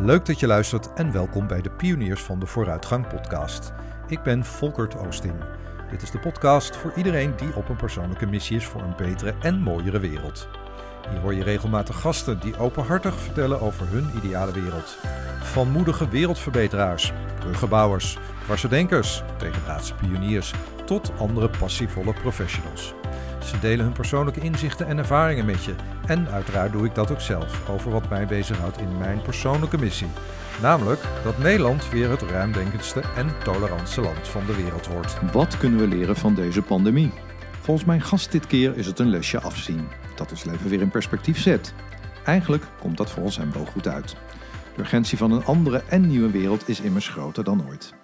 Leuk dat je luistert en welkom bij de Pioniers van de Vooruitgang podcast. Ik ben Volkert Oosting. Dit is de podcast voor iedereen die op een persoonlijke missie is voor een betere en mooiere wereld. Hier hoor je regelmatig gasten die openhartig vertellen over hun ideale wereld. Van moedige wereldverbeteraars, bruggenbouwers, dwarsdenkers, tegendraadse pioniers tot andere passievolle professionals. Ze delen hun persoonlijke inzichten en ervaringen met je. En uiteraard doe ik dat ook zelf over wat mij bezighoudt in mijn persoonlijke missie. Namelijk dat Nederland weer het ruimdenkendste en tolerantste land van de wereld wordt. Wat kunnen we leren van deze pandemie? Volgens mijn gast dit keer is het een lesje afzien dat ons leven weer in perspectief zet. Eigenlijk komt dat volgens hem wel goed uit. De urgentie van een andere en nieuwe wereld is immers groter dan ooit.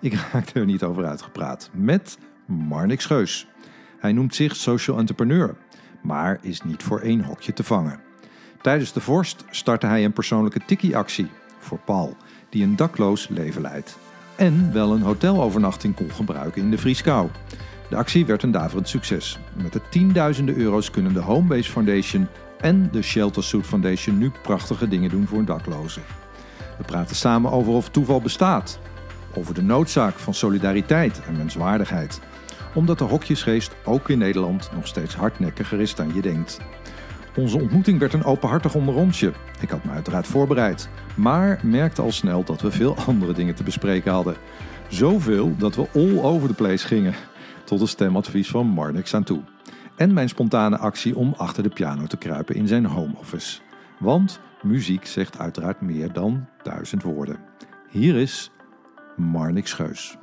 Ik raakte er niet over uitgepraat met Marnix Scheus. Hij noemt zich social entrepreneur, maar is niet voor één hokje te vangen. Tijdens de vorst startte hij een persoonlijke tikkie-actie voor Paul, die een dakloos leven leidt. En wel een hotelovernachting kon gebruiken in de Vrieskou. De actie werd een daverend succes. Met de tienduizenden euro's kunnen de Homebase Foundation en de Shelter Suit Foundation nu prachtige dingen doen voor daklozen. We praten samen over of toeval bestaat, over de noodzaak van solidariteit en menswaardigheid omdat de hokjesgeest ook in Nederland nog steeds hardnekkiger is dan je denkt. Onze ontmoeting werd een openhartig onderrondje. Ik had me uiteraard voorbereid, maar merkte al snel dat we veel andere dingen te bespreken hadden. Zoveel dat we all over the place gingen, tot een stemadvies van Marnix aan toe. En mijn spontane actie om achter de piano te kruipen in zijn home office. Want muziek zegt uiteraard meer dan duizend woorden. Hier is Marnix Geus.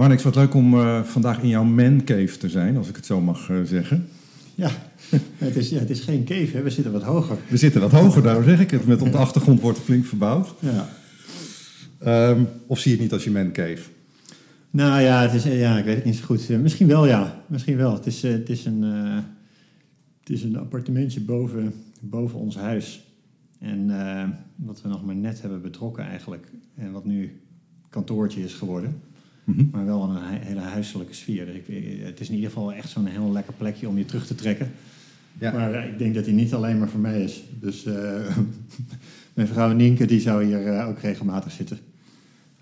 Marnix, wat leuk om uh, vandaag in jouw mancave te zijn, als ik het zo mag uh, zeggen. Ja, het is, ja, het is geen cave, hè? we zitten wat hoger. We zitten wat hoger, daarom zeg ik het. Met op de achtergrond wordt flink verbouwd. Ja. Um, of zie je het niet als je mancave? Nou ja, het is, ja, ik weet het niet zo goed. Misschien wel, ja. Misschien wel. Het is, het is, een, het is een appartementje boven, boven ons huis. En wat we nog maar net hebben betrokken eigenlijk. En wat nu kantoortje is geworden. Mm -hmm. Maar wel een hele huiselijke sfeer. Dus ik, het is in ieder geval echt zo'n heel lekker plekje om je terug te trekken. Ja. Maar uh, ik denk dat hij niet alleen maar voor mij is. Dus uh, mijn vrouw Nienke die zou hier uh, ook regelmatig zitten.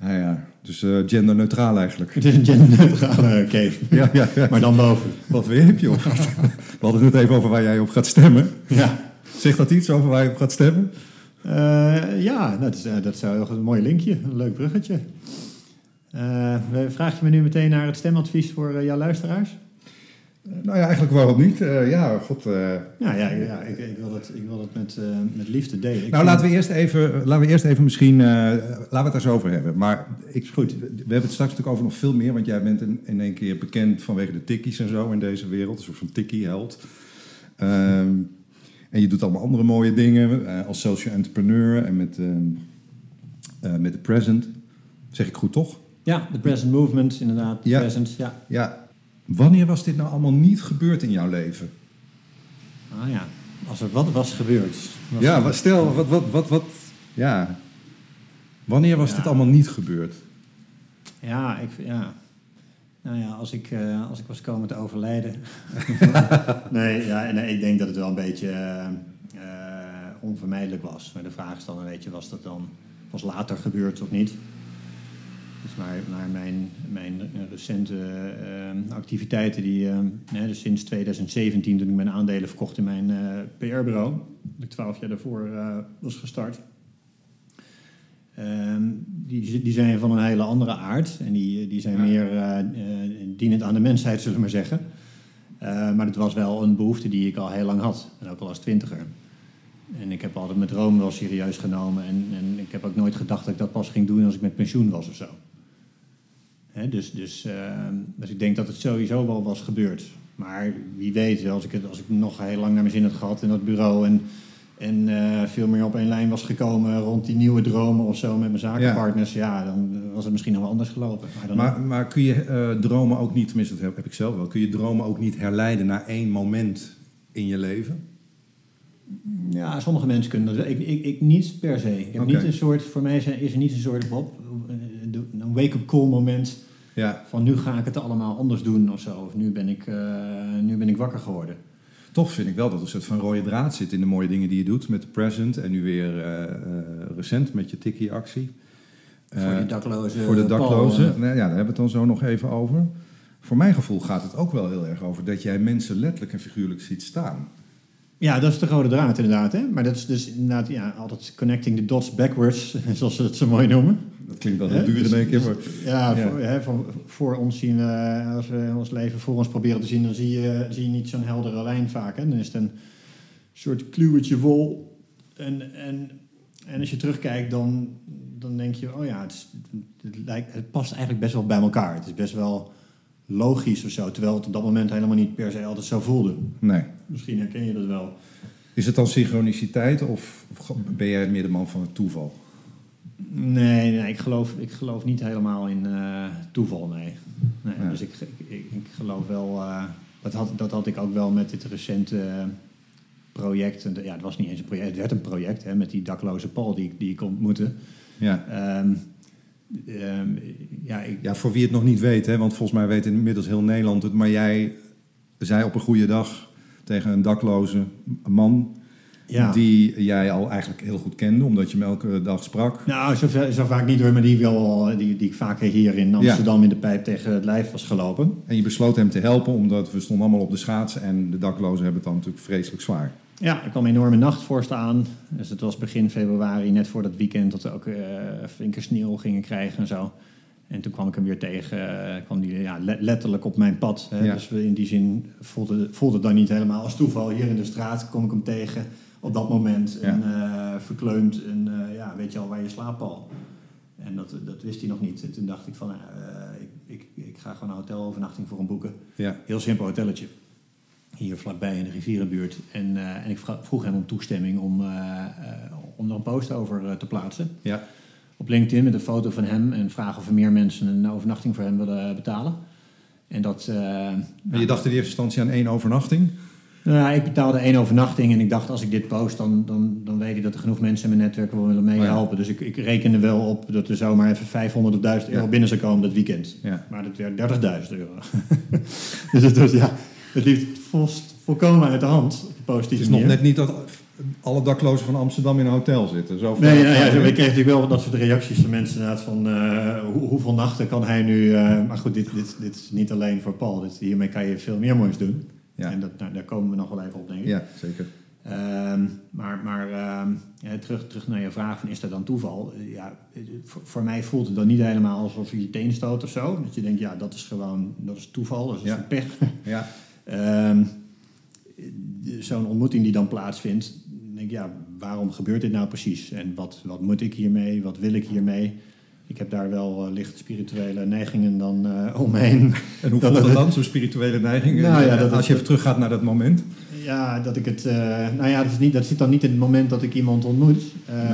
Ah ja, dus genderneutraal eigenlijk. Het is een genderneutrale cave. ja, ja, ja, Maar dan boven. Wat weer heb je op? We hadden het even over waar jij op gaat stemmen. Ja. Zegt dat iets over waar je op gaat stemmen? ja, dat, is, dat zou een mooi linkje. Een leuk bruggetje. Uh, vraag je me nu meteen naar het stemadvies voor uh, jouw luisteraars? Uh, nou ja, eigenlijk waarom niet? ja, god. Ja, ja, ja ik, ik, wil het, ik wil het met, met liefde delen. Ik nou, laten we eerst even, laten we eerst even misschien, laten we het daar zo over hebben. Maar ik, goed, we hebben het straks natuurlijk over nog veel meer, want jij bent in, in één keer bekend vanwege de tikkies en zo in deze wereld, een soort van tikkie-held. Um, en je doet allemaal andere mooie dingen als social entrepreneur en met, met The Present. Zeg ik goed toch? Ja, de present movement, inderdaad. Ja. Present, ja. ja. Wanneer was dit nou allemaal niet gebeurd in jouw leven? Ah ja, als er wat was gebeurd. Was ja, wat, stel, wat, wat, wat, wat, ja. Wanneer was Ja. dit allemaal niet gebeurd? Ja, ik, ja. Nou ja, als ik, eh, als ik was komen te overlijden. nee, ja, nee, ik denk dat het wel een beetje eh, eh, onvermijdelijk was. Maar de vraag is dan, weet je, was dat dan was later gebeurd of niet? Dus naar, naar mijn, mijn recente uh, activiteiten, die, uh, nee, dus sinds 2017, toen ik mijn aandelen verkocht in mijn uh, PR-bureau, dat ik twaalf jaar daarvoor was gestart. Ehm, die, die zijn van een hele andere aard en die, die zijn ja. meer dienend aan de mensheid, zullen we maar zeggen. maar het was wel een behoefte die ik al heel lang had, en ook al als twintiger. En ik heb altijd mijn dromen wel serieus genomen. En, en ik heb ook nooit gedacht dat ik dat pas ging doen als ik met pensioen was of zo. Dus, dus, uh, dus ik denk dat het sowieso wel was gebeurd. Maar wie weet, als ik, het, als ik nog heel lang naar mijn zin had gehad in dat bureau... en, en uh, veel meer op één lijn was gekomen rond die nieuwe dromen of zo met mijn zakenpartners... Ja, ja dan was het misschien nog wel anders gelopen. Maar, maar kun je uh, dromen ook niet, tenminste dat heb, heb ik zelf wel... kun je dromen ook niet herleiden naar één moment in je leven? Ja, sommige mensen kunnen dat. Ik, ik, ik niet per se. Ik heb Oké. niet een soort, voor mij is er niet een soort op, een wake-up call moment Ja. van nu ga ik het allemaal anders doen of zo. Of nu ben ik, eh, nu ben ik wakker geworden. toch vind ik wel dat er een soort van rode draad zit in de mooie dingen die je doet met de present en nu weer eh, eh, recent met je Tikkie-actie. Voor die daklozen. voor de daklozen. ja, daar hebben we het dan zo nog even over. Voor mijn gevoel gaat het ook wel heel erg over dat jij mensen letterlijk en figuurlijk ziet staan. Ja, dat is de rode draad inderdaad. Hè? Maar dat is dus inderdaad ja, altijd connecting the dots backwards, zoals ze het zo mooi noemen. Dat klinkt wel heel duur in Dus- één keer, dus- maar... Ja, Ja. Voor, hè, voor, voor ons zien we, als we ons leven voor ons proberen te zien, dan zie je, zie je niet zo'n heldere lijn vaak. Hè? Dan is het een soort kluwetje wol. En, en, en als je terugkijkt, dan, dan denk je, oh ja, het, is- het, lijkt, het past eigenlijk best wel bij elkaar. Het is best wel logisch of zo, terwijl het op dat moment helemaal niet per se altijd zo voelde. Nee. Misschien herken je dat wel. Is het dan synchroniciteit of ben jij meer de man van het toeval? Nee, nee ik, geloof, ik geloof niet helemaal in eh, toeval, nee. nee Ja. Dus ik, ik, ik geloof wel... eh, dat, had, dat had ik ook wel met dit recente eh, project. En de- Ja, het was niet eens een project, het werd een project hè, met die dakloze Paul die, die ik ontmoette. Ja. Ehm, ehm, ja, ik, ja, voor wie het nog niet weet, hè, want volgens mij weet inmiddels heel Nederland het, maar jij zei op een goede dag tegen een dakloze man ja. die jij al eigenlijk heel goed kende, omdat je hem elke dag sprak. Nou, zo, zo vaak niet hoor, maar die, wel, die, die ik vaker hier in Amsterdam in de pijp tegen het lijf was gelopen. En je besloot hem te helpen, omdat we stonden allemaal op de schaatsen en de daklozen hebben het dan natuurlijk vreselijk zwaar. Ja, er kwam een enorme nachtvorst aan. Dus het was begin februari, net voor dat weekend, dat we ook eh flinke sneeuw gingen krijgen en zo. En toen kwam ik hem weer tegen, eh, kwam die ja, le- letterlijk op mijn pad. Hè. Ja. Dus in die zin voelde, voelde het dan niet helemaal als toeval. Hier in de straat kom ik hem tegen op dat moment. En eh, verkleumd en eh, ja, weet je al waar je slaapt al. En dat, dat wist hij nog niet. En toen dacht ik van, eh, ik, ik, ik ga gewoon een hotelovernachting voor hem boeken. Ja, Heel simpel hotelletje. Hier vlakbij in de rivierenbuurt. En, en ik vroeg hem om toestemming om, om er een post over te plaatsen. ja. Op LinkedIn met een foto van hem en vragen of er meer mensen een overnachting voor hem willen betalen. En dat. En je dacht in eerste instantie aan één overnachting. Nou, ik betaalde één overnachting en ik dacht als ik dit post, dan, dan, dan weet ik dat er genoeg mensen in mijn netwerk willen meehelpen. Dus ik, ik rekende wel op dat er zomaar even 500 of 1000 euro Ja. binnen zou komen dat weekend. Ja. Maar dat werd 30.000 euro. dus het was, ja, het liep vol, volkomen uit de hand op een Het is nog net niet dat alle daklozen van Amsterdam in een hotel zitten. Zo Nee, ja, zo, ik kreeg natuurlijk wel dat soort reacties van mensen inderdaad van eh, hoe- hoeveel nachten kan hij nu... eh, maar goed, dit, dit, dit is niet alleen voor Paul. Dit, hiermee kan je veel meer moois doen. Ja. En dat, nou, daar komen we nog wel even op, denk ik. Ja, zeker. Ehm, maar maar ehm, ja, terug, terug naar je vraag van is dat dan toeval? Eh, Ja, eh, voor, voor mij voelt het dan niet helemaal alsof je je teen stoot of zo. Dat je denkt, ja, dat is gewoon dat is toeval, dat is Ja. een pech. Ja, Ehm, Zo'n ontmoeting die dan plaatsvindt, denk ik, ja, waarom gebeurt dit nou precies? En wat, wat moet ik hiermee? Wat wil ik hiermee? Ik heb daar wel eh, licht spirituele neigingen dan eh, omheen. en hoe Dat- voelt dat dat- dan, zo'n spirituele neiging? Nou ja, Eh, dat- Als je even teruggaat naar dat moment. Ja, dat ik het. nou ja, dat, is niet, dat zit dan niet in het moment dat ik iemand ontmoet.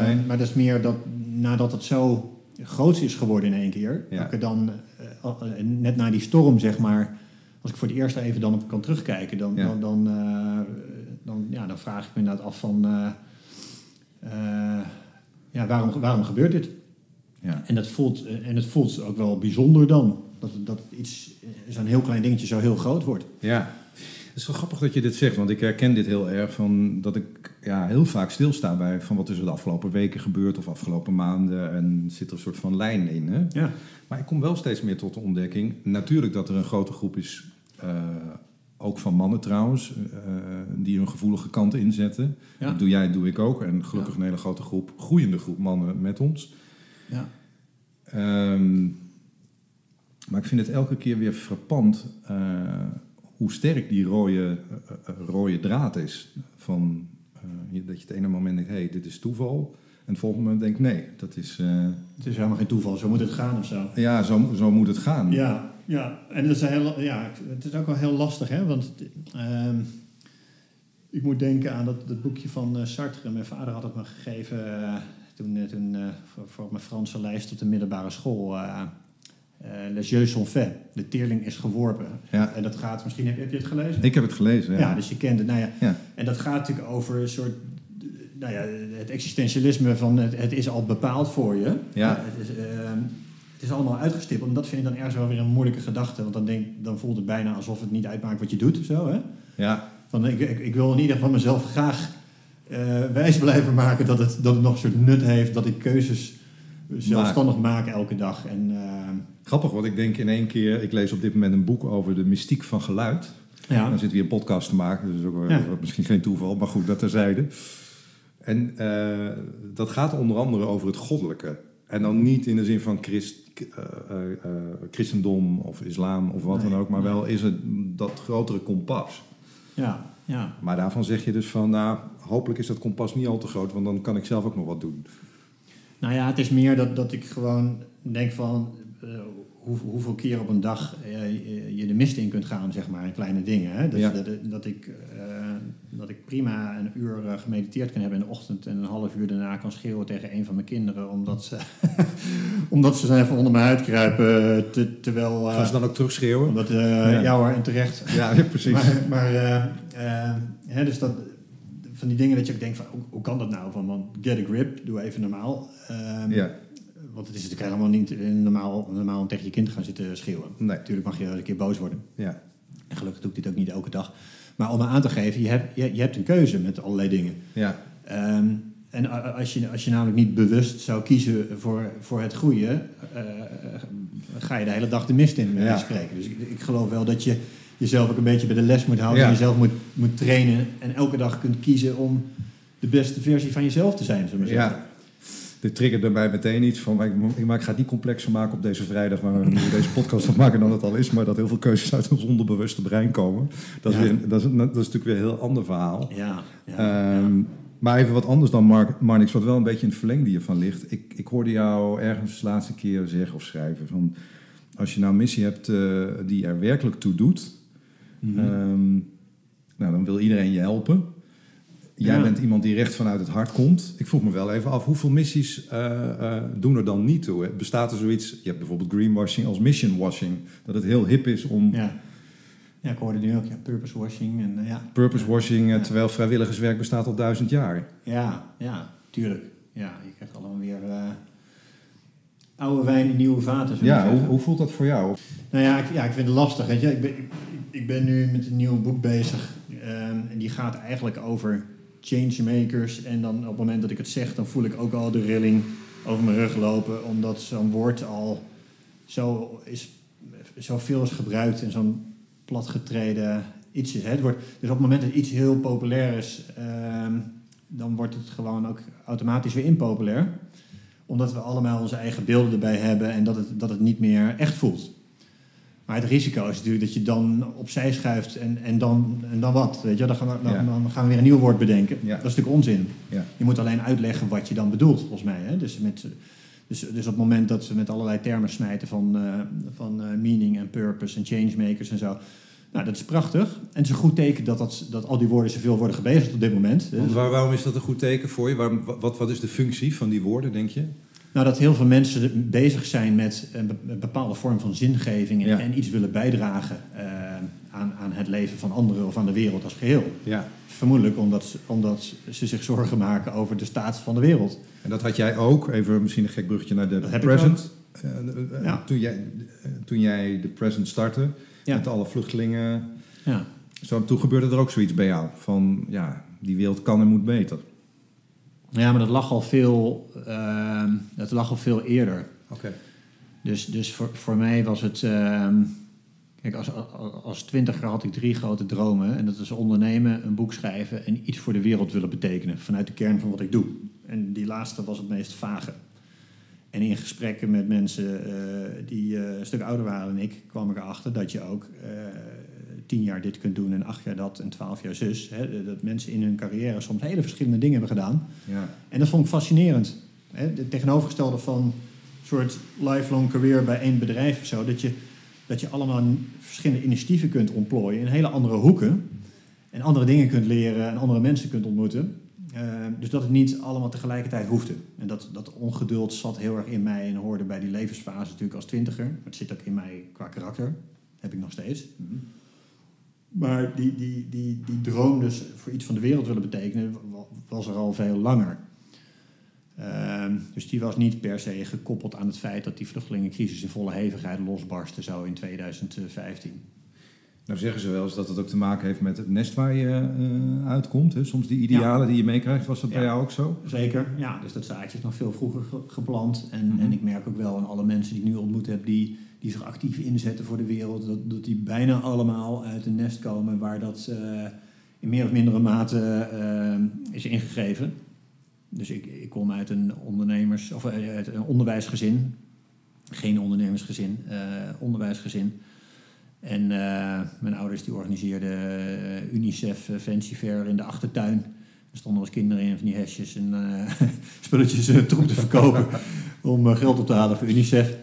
Nee. Maar dat is meer dat nadat het zo groot is geworden in één keer. Ja. Dat ik dan net na die storm, zeg maar. Als ik voor het eerst even dan op kan terugkijken, dan, Ja. dan, dan, dan, ja, dan vraag ik me inderdaad af van. ja, waarom, waarom gebeurt dit? Ja. En, dat voelt, eh, en het voelt ook wel bijzonder dan. Dat, dat iets, eh, zo'n heel klein dingetje zo heel groot wordt. Ja. Het is wel grappig dat je dit zegt, want ik herken dit heel erg van dat ik ja, heel vaak stilsta bij van wat is er de afgelopen weken gebeurd of afgelopen maanden en zit er een soort van lijn in. Hè? Ja. Maar ik kom wel steeds meer tot de ontdekking, natuurlijk dat er een grote groep is, eh, ook van mannen trouwens, die hun gevoelige kant inzetten. Ja. Dat doe jij, doe ik ook. En gelukkig een hele grote groep, groeiende groep mannen met ons. Ja. Ehm, maar ik vind het elke keer weer frappant eh, hoe sterk die rode, eh, eh, rode draad is. Van, eh, dat je het ene moment denkt, hé, hey, dit is toeval. En het volgende moment denkt, nee, dat is... eh, Het is helemaal geen toeval, zo moet het gaan of zo. ja, zo, zo moet het gaan. Ja, ja. en dat is heel, ja, het is ook wel heel lastig, hè? want ehm, ik moet denken aan dat, dat boekje van Sartre. Mijn vader had het me gegeven toen, toen eh, voor, voor mijn Franse lijst op de middelbare school. eh, Les Jeux sont faits, de teerling is geworpen. Ja. En dat gaat, misschien heb, heb je het gelezen? Ik heb het gelezen, ja. Ja, dus je kent het. Nou ja, Ja. En dat gaat natuurlijk over een soort, nou ja, het existentialisme van het, het is al bepaald voor je. Ja. Het, is, ehm, het is allemaal uitgestippeld. En dat vind ik dan ergens wel weer een moeilijke gedachte. Want dan, denk, dan voelt het bijna alsof het niet uitmaakt wat je doet of zo. Hè? ja. van ik, ik, ik wil in ieder geval mezelf graag wijs blijven maken dat het, dat het nog een soort nut heeft, dat ik keuzes zelfstandig maak elke dag. En, eh, Grappig, want ik denk in één keer, ik lees op dit moment een boek over de mystiek van geluid. ja. Dan zit weer een podcast te maken, dus ook Ja. misschien geen toeval, maar goed, dat terzijde. En eh, dat gaat onder andere over het goddelijke. En dan niet in de zin van Christ, eh, eh, eh, christendom of islam of wat Nee, dan ook, maar nee. wel is het dat grotere kompas. ja, ja. Maar daarvan zeg je dus van, nou, hopelijk is dat kompas niet al te groot, want dan kan ik zelf ook nog wat doen. Nou ja, het is meer dat, dat ik gewoon denk van eh, hoe, hoeveel keer op een dag eh, je- de mist in kunt gaan, zeg maar, in kleine dingen. Hè? Dus Ja. dat, dat, ik, eh, dat ik prima een uur eh, gemediteerd kan hebben in de ochtend en een half uur daarna kan schreeuwen tegen een van mijn kinderen, omdat ze, omdat ze even onder mijn huid kruipen, eh, te- terwijl... eh, Gaan ze dan ook terugschreeuwen? omdat, eh, Ja. ja. hoor, en terecht. Ja, ja, precies. Maar, maar hè, dus dat, van die dingen dat je ook denkt van, hoe, hoe kan dat nou? Van, van get a grip, doe even normaal. Ehm, ja, Want het is natuurlijk helemaal niet normaal, normaal om tegen je kind te gaan zitten schreeuwen. nee, Natuurlijk mag je wel een keer boos worden. ja, En gelukkig doe ik dit ook niet elke dag. Maar om aan te geven, je hebt, je, je hebt een keuze met allerlei dingen. ja, Ehm, en als je, als je namelijk niet bewust zou kiezen voor, voor het goede, eh, ga je de hele dag de mist in, Ja. spreken. Dus ik, ik geloof wel dat je jezelf ook een beetje bij de les moet houden. Ja. En jezelf moet, moet trainen. En elke dag kunt kiezen om de beste versie van jezelf te zijn, zullen we zeggen. ja. Dit triggerde mij meteen iets van, maar ik, ga het niet complexer maken op deze vrijdag, waar we deze podcast van maken dan het al is, maar dat heel veel keuzes uit ons onderbewuste brein komen. Dat is, Ja. weer, dat is, dat is natuurlijk weer een heel ander verhaal. Ja, ja, Ehm, Maar even wat anders dan Mark, Marnix, wat wel een beetje in het verlengde hiervan ligt. Ik, ik hoorde jou ergens de laatste keer zeggen of schrijven van... als je nou een missie hebt eh, die er werkelijk toe doet... Mhm. ehm, nou, dan wil iedereen je helpen. Jij Ja. bent iemand die recht vanuit het hart komt. Ik vroeg me wel even af, hoeveel missies eh, eh, doen er dan niet toe? Bestaat er zoiets, je hebt bijvoorbeeld greenwashing als mission washing... dat het heel hip is om ja. ja, ik hoorde nu ook, ja, purpose washing. En, eh, ja. purpose washing... terwijl vrijwilligerswerk bestaat al duizend jaar. Ja, ja, tuurlijk. Ja, je krijgt allemaal weer oude wijn in nieuwe vaten. Ja, hoe, voelt dat voor jou? Nou ja ik, ja, ik vind het lastig. Weet je. Ik, ben, ik, ik ben nu met een nieuw boek bezig. en die gaat eigenlijk over changemakers. En dan op het moment dat ik het zeg, dan voel ik ook al de rilling over mijn rug lopen. Omdat zo'n woord al zo, is, zo veel is gebruikt en zo'n platgetreden iets is. Het wordt, dus op het moment dat iets heel populair is, ehm, dan wordt het gewoon ook automatisch weer impopulair. Omdat we allemaal onze eigen beelden erbij hebben en dat het, dat het niet meer echt voelt. Maar het risico is natuurlijk dat je dan opzij schuift en, en, dan, en dan wat? Weet je? Dan, gaan we, dan, Ja. dan gaan we weer een nieuw woord bedenken. Ja. Dat is natuurlijk onzin. Ja. Je moet alleen uitleggen wat je dan bedoelt, volgens mij. Hè? Dus, met, dus, dus op het moment dat we met allerlei termen smijten van, eh, van eh, meaning en purpose en changemakers en zo. Nou, dat is prachtig. En het is een goed teken dat, dat, dat al die woorden zoveel worden gebezigd op dit moment. Want waar- waarom is dat een goed teken voor je? Waarom, wat, wat is de functie van die woorden, denk je? Nou, dat heel veel mensen bezig zijn met een be- een bepaalde vorm van zingeving en, Ja. en iets willen bijdragen eh, aan, aan het leven van anderen of aan de wereld als geheel. Ja. Vermoedelijk omdat, ze- omdat ze zich zorgen maken over de staat van de wereld. En dat had jij ook, even misschien een gek bruggetje naar de Dat present. Eh, eh, Ja. toen, jij, toen jij de present startte, Ja. met alle vluchtelingen, Ja. zo, toen gebeurde er ook zoiets bij jou. Van, ja, die wereld kan en moet beter. Ja, maar dat lag al veel, ehm, dat lag al veel eerder. Oké. Dus, dus voor, voor mij was het. ehm, kijk, als, als twintiger had ik drie grote dromen. En dat is ondernemen, een boek schrijven en iets voor de wereld willen betekenen. Vanuit de kern van wat ik doe. En die laatste was het meest vage. En in gesprekken met mensen eh, die eh, een stuk ouder waren dan ik, kwam ik erachter dat je ook eh, tien jaar dit kunt doen en acht jaar dat en twaalf jaar zus. Hè, dat mensen in hun carrière soms hele verschillende dingen hebben gedaan. Ja. En dat vond ik fascinerend. Hè? Het tegenovergestelde van een soort lifelong career bij één bedrijf of zo. Dat je, dat je allemaal verschillende initiatieven kunt ontplooien in hele andere hoeken. En andere dingen kunt leren en andere mensen kunt ontmoeten. Eh, dus dat het niet allemaal tegelijkertijd hoefde. En dat, dat ongeduld zat heel erg in mij en hoorde bij die levensfase natuurlijk als twintiger. Maar het zit ook in mij qua karakter. Heb ik nog steeds. Maar die, die, die, die droom dus voor iets van de wereld willen betekenen, wa- was er al veel langer. Ehm, dus die was niet per se gekoppeld aan het feit dat die vluchtelingencrisis in volle hevigheid losbarstte zo in 2015. Nou zeggen ze wel eens dat het ook te maken heeft met het nest waar je eh, uitkomt. Hè? Soms die idealen die je meekrijgt, was dat bij jou ook zo? Zeker, ja. Dus dat zaadje is nog veel vroeger ge- geplant. En, Mhm. en ik merk ook wel aan alle mensen die ik nu ontmoet heb... die, die zich actief inzetten voor de wereld... dat, dat die bijna allemaal uit een nest komen... waar dat eh, in meer of mindere mate eh, is ingegeven. Dus ik, ik kom uit een ondernemers... of eh, uit een onderwijsgezin. Geen ondernemersgezin, onderwijsgezin. En mijn ouders die organiseerden UNICEF Fancy Fair in de achtertuin. Er stonden als kinderen in van die hesjes en spulletjes troep te verkopen om geld op te halen voor UNICEF.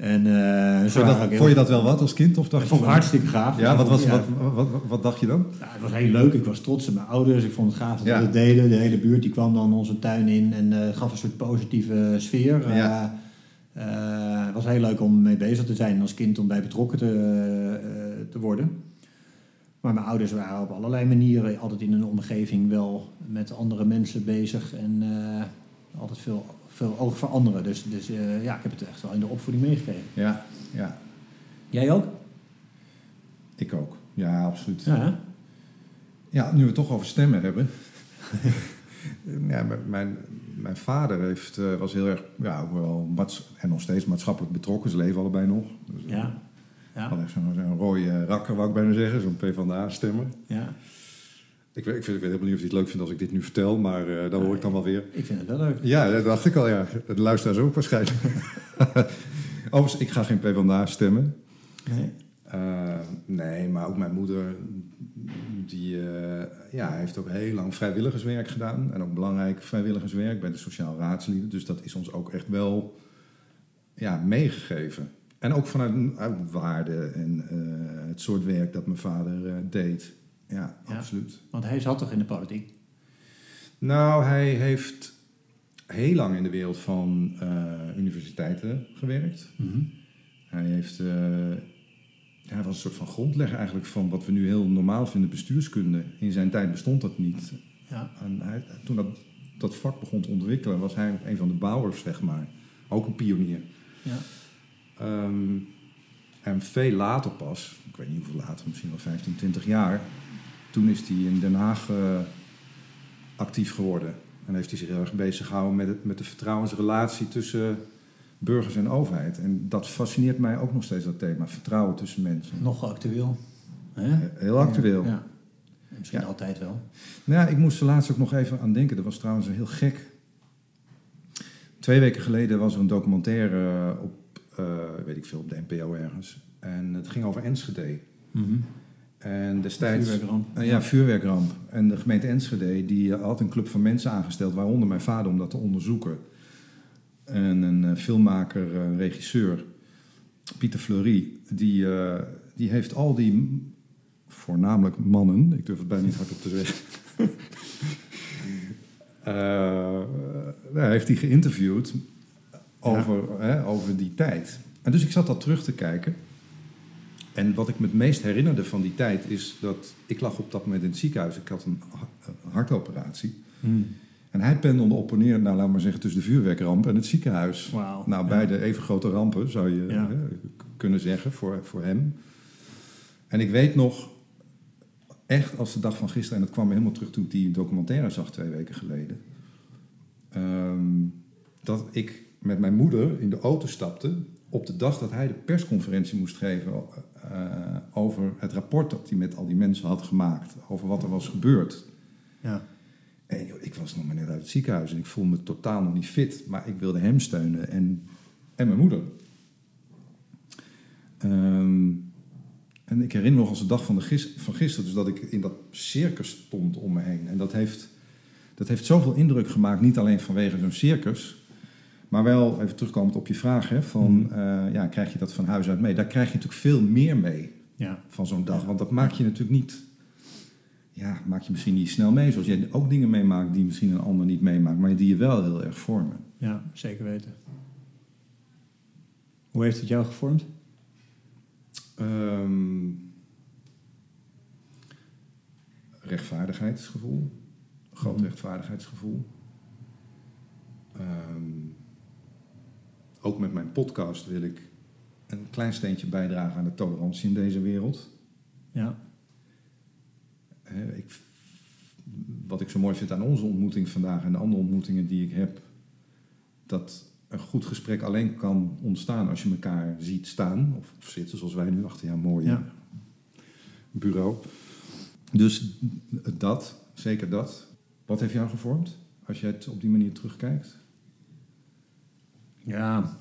En eh Vond je, dat, ook vond je dat wel wat als kind? Of dacht ik vond het hartstikke gaaf. Ja, wat, was, Ja, wat, wat, wat, wat dacht je dan? ja, het was heel leuk. Ik was trots op mijn ouders. Ik vond het gaaf dat Ja. we dat deden. De hele buurt die kwam dan onze tuin in en eh, gaf een soort positieve sfeer. Ja. Eh, het was heel leuk om mee bezig te zijn en als kind om bij betrokken te, te worden. Maar mijn ouders waren op allerlei manieren altijd in een omgeving wel met andere mensen bezig en altijd veel, veel oog voor anderen. Dus, dus eh, ja, ik heb het echt wel in de opvoeding meegekregen. Ja, ja, Jij ook? ik ook. Ja, absoluut. Ja? Ja, nu we het toch over stemmen hebben. ja, mijn- mijn, vader heeft, eh, was heel erg, ja, ook wel, en nog steeds maatschappelijk betrokken. Ze leven allebei nog. Dus, eh, ja. Ja, Had echt zo'n zo'n rode rakker, wou ik bijna zeggen. Zo'n PvdA-stemmer. ja. Ik weet, ik, vind, ik weet helemaal niet of hij het leuk vindt als ik dit nu vertel, maar dat hoor ik dan wel weer. Ik vind het wel leuk. Ja, dat dacht ik al, ja. De luisteraars ook waarschijnlijk. Overigens, ik ga geen PvdA stemmen. Nee. Eh, nee, maar ook mijn moeder, die eh, ja, heeft ook heel lang vrijwilligerswerk gedaan. En ook belangrijk vrijwilligerswerk bij de Sociaal Raadslieden. Dus dat is ons ook echt wel ja, meegegeven. En ook vanuit uit waarde en het soort werk dat mijn vader deed. Ja, Ja. absoluut. Want hij zat toch in de politiek? Nou, hij heeft heel lang in de wereld van eh, universiteiten gewerkt. Hij, heeft, eh, hij was een soort van grondlegger eigenlijk van wat we nu heel normaal vinden, bestuurskunde. In zijn tijd bestond dat niet. Ja. En hij, toen dat, dat vak begon te ontwikkelen, was hij een van de bouwers, zeg maar. Ook een pionier. Ja. Ehm, en veel later pas, ik weet niet hoeveel later, misschien wel 15, 20 jaar, toen is hij in Den Haag eh, actief geworden. En heeft hij zich heel erg bezig gehouden met, het, met de vertrouwensrelatie tussen burgers en overheid. En dat fascineert mij ook nog steeds, dat thema, vertrouwen tussen mensen. Nog actueel. Hè? Heel actueel. Ja. Misschien Ja. altijd wel. Nou ja, ik moest er laatst ook nog even aan denken. Dat was trouwens een heel gek. Twee weken geleden was er een documentaire op, eh, weet ik veel, op de NPO ergens. En het ging over Enschede. En destijds... Vuurwerkramp. Eh, ja, vuurwerkramp. En de gemeente Enschede die eh, had een club van mensen aangesteld, waaronder mijn vader, om dat te onderzoeken. En een eh, filmmaker, eh, regisseur, Pieter Fleury, die, die heeft al die, voornamelijk mannen, ik durf het bijna niet hardop te zeggen, heeft hij geïnterviewd over, hè, over die tijd. En dus ik zat dat terug te kijken. En wat ik me het meest herinnerde van die tijd is dat ik lag op dat moment in het ziekenhuis. Ik had een ha- een hartoperatie. En hij pendelde op en neer, nou, laat maar zeggen, tussen de vuurwerkramp en het ziekenhuis. Nou, Ja. beide even grote rampen, zou je Ja. hè, k- kunnen zeggen, voor, voor hem. En ik weet nog, echt als de dag van gisteren, en dat kwam me helemaal terug toen ik die documentaire zag twee weken geleden, ehm, dat ik met mijn moeder in de auto stapte op de dag dat hij de persconferentie moest geven eh, over het rapport dat hij met al die mensen had gemaakt, over wat er was gebeurd. Ja. En joh, ik was nog maar net uit het ziekenhuis en ik voelde me totaal nog niet fit. Maar ik wilde hem steunen en, en mijn moeder. Ehm, en ik herinner me nog als de dag van, de gis- van gisteren... dus dat ik in dat circus stond om me heen. En dat heeft, dat heeft zoveel indruk gemaakt. Niet alleen vanwege zo'n circus... maar wel, even terugkomend op je vraag... Hè, van, Mhm. eh, ja, krijg je dat van huis uit mee? Daar krijg je natuurlijk veel meer mee Ja. van zo'n dag. Want dat maak je natuurlijk niet... Ja, maak je misschien niet snel mee. Zoals jij ook dingen meemaakt die misschien een ander niet meemaakt. Maar die je wel heel erg vormen. ja, zeker weten. Hoe heeft het jou gevormd? Ehm, rechtvaardigheidsgevoel. Groot Mhm. rechtvaardigheidsgevoel. Ehm, ook met mijn podcast wil ik een klein steentje bijdragen aan de tolerantie in deze wereld. Ja. Ik, wat ik zo mooi vind aan onze ontmoeting vandaag en de andere ontmoetingen die ik heb, dat een goed gesprek alleen kan ontstaan als je elkaar ziet staan of, of zitten, zoals wij nu achter jouw mooie Ja. bureau. Dus dat, zeker dat. Wat heeft jou gevormd als je het op die manier terugkijkt? Ja,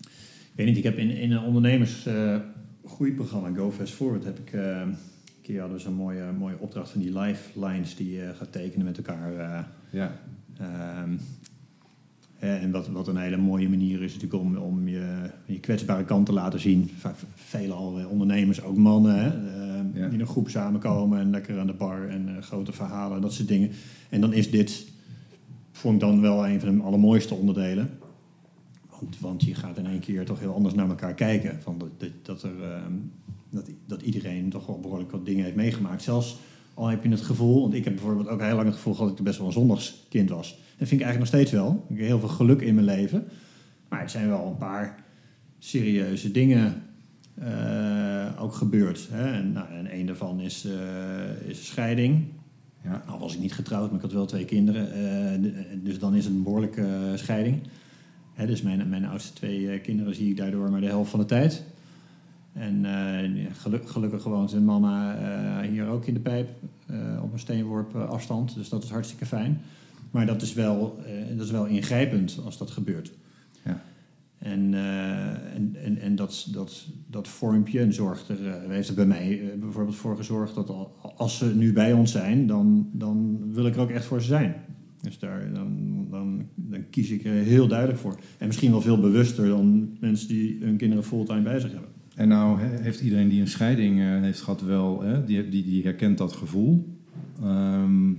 ik weet niet, ik heb in, in een ondernemersgroeiprogramma Go Fast Forward heb ik eh, een keer hadden ze een mooie, mooie opdracht van die lifelines die je gaat tekenen met elkaar. eh, Ja, Ehm, en wat, wat een hele mooie manier is natuurlijk om, om je, je kwetsbare kant te laten zien. Vaak veelal eh, ondernemers, ook mannen, hè, ehm, Ja. die in een groep samenkomen en lekker aan de bar en eh, grote verhalen en dat soort dingen. En dan is dit, vond ik dan wel een van de allermooiste onderdelen. Want, want je gaat in één keer toch heel anders naar elkaar kijken. Van dat, dat, dat, er, ehm, dat, dat iedereen toch wel behoorlijk wat dingen heeft meegemaakt. Zelfs al heb je het gevoel, want ik heb bijvoorbeeld ook heel lang het gevoel gehad dat ik best wel een zondagskind was. Dat vind ik eigenlijk nog steeds wel. Ik heb heel veel geluk in mijn leven. Maar het zijn wel een paar serieuze dingen eh, ook gebeurd. Hè? En, nou, en een daarvan is, eh, is scheiding. ja, Nou was ik niet getrouwd, maar ik had wel twee kinderen. eh, dus dan is het een behoorlijke eh, scheiding. Hè, dus mijn, mijn oudste twee eh, kinderen zie ik daardoor maar de helft van de tijd. En eh, geluk- gelukkig woont zijn mama eh, hier ook in de pijp. op een steenworp afstand. Dus dat is hartstikke fijn. Maar dat is wel, dat is wel ingrijpend als dat gebeurt. Ja. En, en, en, en dat, dat, dat vormpje en zorgt er, heeft er bij mij bijvoorbeeld voor gezorgd dat al, als ze nu bij ons zijn, dan, dan wil ik er ook echt voor ze zijn. Dus daar, dan, dan, dan kies ik er heel duidelijk voor. En misschien wel veel bewuster dan mensen die hun kinderen fulltime bij zich hebben. En nou he- heeft iedereen die een scheiding eh, heeft gehad wel, hè, die, die, die herkent dat gevoel. Ehm,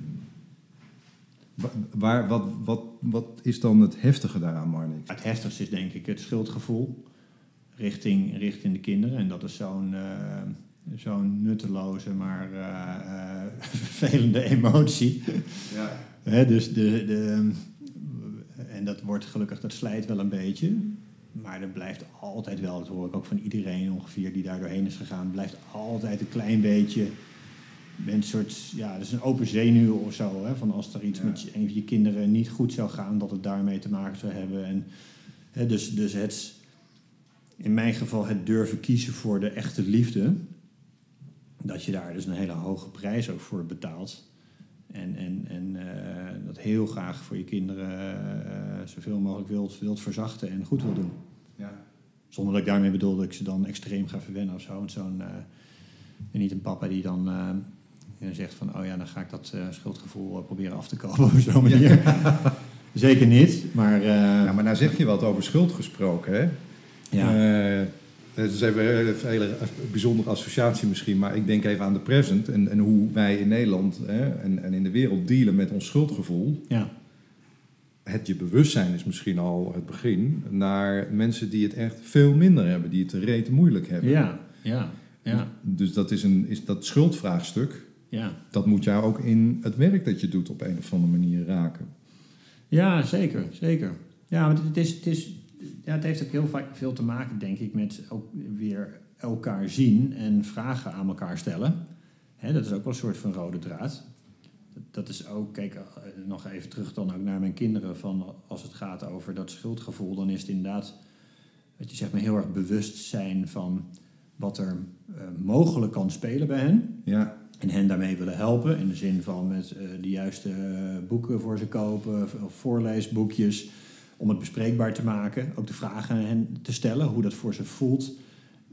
wa- waar, wat, wat, wat is dan het heftige daaraan, Marnix? Het heftigste is denk ik het schuldgevoel richting, richting de kinderen. En dat is zo'n eh, zo'n nutteloze, maar eh, eh, vervelende emotie. Ja. Hè, dus de, de, en dat wordt gelukkig, dat slijt wel een beetje. Maar er blijft altijd wel, dat hoor ik ook van iedereen ongeveer die daar doorheen is gegaan, blijft altijd een klein beetje een soort, ja, dat is een open zenuw of zo. Hè, van als er iets Ja. met je- een van je kinderen niet goed zou gaan, dat het daarmee te maken zou hebben. En, hè, dus, dus het, in mijn geval het durven kiezen voor de echte liefde, dat je daar dus een hele hoge prijs ook voor betaalt. En, en, en eh, dat heel graag voor je kinderen eh, zoveel mogelijk wilt, wilt verzachten en goed wil doen. Ja. Zonder dat ik daarmee bedoel dat ik ze dan extreem ga verwennen of zo. Want zo'n, eh, en niet een papa die dan zegt van... oh ja, dan ga ik dat eh, schuldgevoel proberen af te kopen op zo'n manier. Zeker niet, maar... eh, ja, maar nou zeg je wat over schuld gesproken, hè? ja. Het is even een hele bijzondere associatie misschien, maar ik denk even aan de present en, en hoe wij in Nederland hè, en, en in de wereld dealen met ons schuldgevoel. ja. Het je bewustzijn is misschien al het begin, naar mensen die het echt veel minder hebben, die het reet moeilijk hebben. Ja, ja, ja, Dus dat is, een, is dat schuldvraagstuk, ja. dat moet jou ook in het werk dat je doet op een of andere manier raken. Ja, zeker, zeker. Ja, want het, is, het, is, ja, het heeft ook heel vaak veel te maken, denk ik, met ook weer elkaar zien en vragen aan elkaar stellen. Hè, dat is ook wel een soort van rode draad. Dat, is ook, kijk, eh, nog even terug dan ook naar mijn kinderen, van als het gaat over dat schuldgevoel, dan is het inderdaad dat je zeg maar heel erg bewust zijn van wat er eh, mogelijk kan spelen bij hen. Ja, En hen daarmee willen helpen. In de zin van met eh, de juiste boeken voor ze kopen. Of voorleesboekjes. Om het bespreekbaar te maken. Ook de vragen hen te stellen. Hoe dat voor ze voelt.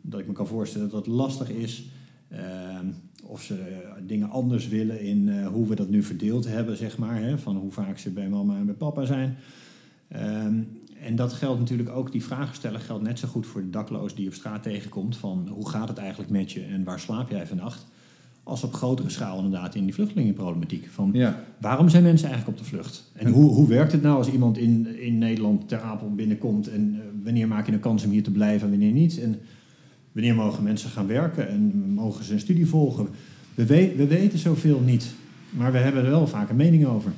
Dat ik me kan voorstellen dat dat lastig is. Ehm, of ze eh, dingen anders willen in eh, hoe we dat nu verdeeld hebben, zeg maar. Hè? Van hoe vaak ze bij mama en bij papa zijn. Ehm, en dat geldt natuurlijk ook, die vragen stellen geldt net zo goed voor de dakloos die je op straat tegenkomt. Van hoe gaat het eigenlijk met je en waar slaap jij vannacht? Als op grotere schaal inderdaad in die vluchtelingenproblematiek. Van ja. waarom zijn mensen eigenlijk op de vlucht? En hoe, hoe werkt het nou als iemand in, in Nederland ter Apel binnenkomt? En eh, wanneer maak je een kans om hier te blijven en wanneer niet? En wanneer mogen mensen gaan werken en mogen ze een studie volgen? We, we, we weten zoveel niet, maar we hebben er wel vaak een mening over.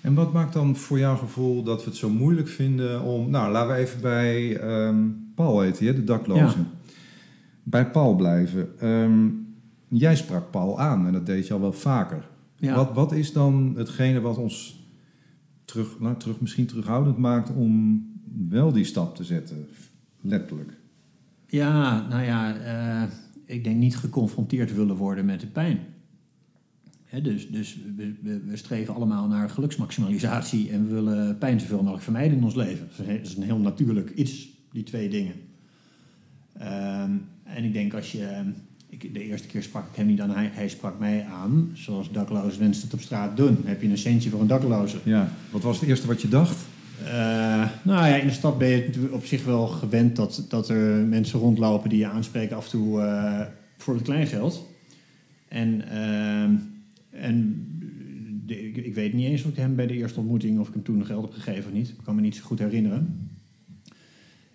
En wat maakt dan voor jouw gevoel dat we het zo moeilijk vinden om... Nou, laten we even bij ehm, Paul heet hij, hè, de dakloze. Ja. Bij Paul blijven. Ehm, jij sprak Paul aan en dat deed je al wel vaker. Ja. Wat, wat is dan hetgene wat ons terug, nou, terug, misschien terughoudend maakt om wel die stap te zetten? Letterlijk. Ja, nou ja, eh, ik denk niet geconfronteerd willen worden met de pijn. Dus dus we, we, streven allemaal naar geluksmaximalisatie en we willen pijn zoveel mogelijk vermijden in ons leven. Dat is een, dat is een heel natuurlijk iets, die twee dingen. Ehm, en ik denk als je. Ik, de eerste keer sprak ik hem niet aan, hij, hij sprak mij aan. Zoals daklozen wensen het op straat doen. Heb je een centje voor een dakloze? Ja. Wat was het eerste wat je dacht? Eh, nou ja, in de stad ben je op zich wel gewend dat, dat er mensen rondlopen die je aanspreken af en toe eh, voor het kleingeld. En, ehm, en de- ik, ik weet niet eens of ik hem bij de eerste ontmoeting of ik hem toen nog geld heb gegeven of niet. Ik kan me niet zo goed herinneren.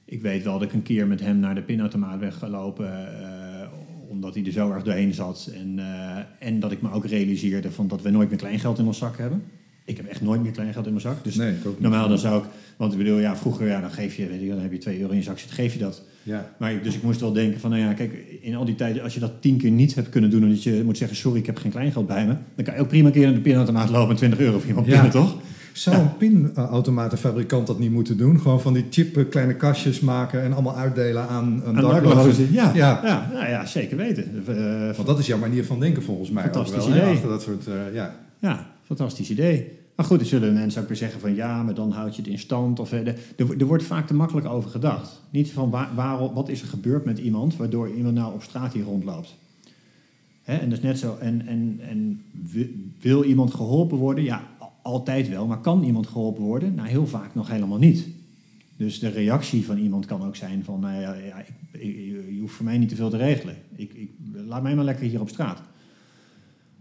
Ik weet wel dat ik een keer met hem naar de pinautomaat ben gelopen, eh, omdat hij er zo erg doorheen zat. En, eh, en dat ik me ook realiseerde van dat we nooit meer kleingeld in ons zak hebben. Ik heb echt nooit meer kleingeld in mijn zak. Dus Nee. Normaal dan zou ik, want ik bedoel, ja, vroeger, ja, dan geef je, weet dan heb je 2 euro in je zak zitten, geef je dat. Ja. Maar dus ik moest wel denken van, nou ja, kijk, in al die tijden, als je dat tien keer niet hebt kunnen doen, en dat je moet zeggen, sorry, ik heb geen kleingeld bij me, dan kan je ook prima een keer naar de pinautomaat lopen en 20 euro voor iemand Ja. pinnen, toch? Zou een pinautomatenfabrikant dat niet moeten doen? Gewoon van die chip eh, kleine kastjes maken en allemaal uitdelen aan, aan Aan daklozen? Ja, Ja. ja. nou ja, zeker weten. Eh, Want dat is jouw manier van denken volgens mij. ook Fantastisch wel, idee. Achter dat soort, eh, ja. Ja, fantastisch idee. Maar goed, dan zullen mensen ook weer zeggen van ja, maar dan houd je het in stand. Of, eh, de- er, er wordt vaak te makkelijk over gedacht. Niet van waar, wat is er gebeurd met iemand waardoor iemand nou op straat hier rondloopt. Hè, en dat is net zo. En, en, en wi- wil iemand geholpen worden? Ja, altijd wel. Maar kan iemand geholpen worden? Nou, heel vaak nog helemaal niet. Dus de reactie van iemand kan ook zijn van, nou ja, je hoeft voor mij niet te veel te regelen. Ik, ik, laat mij maar lekker hier op straat.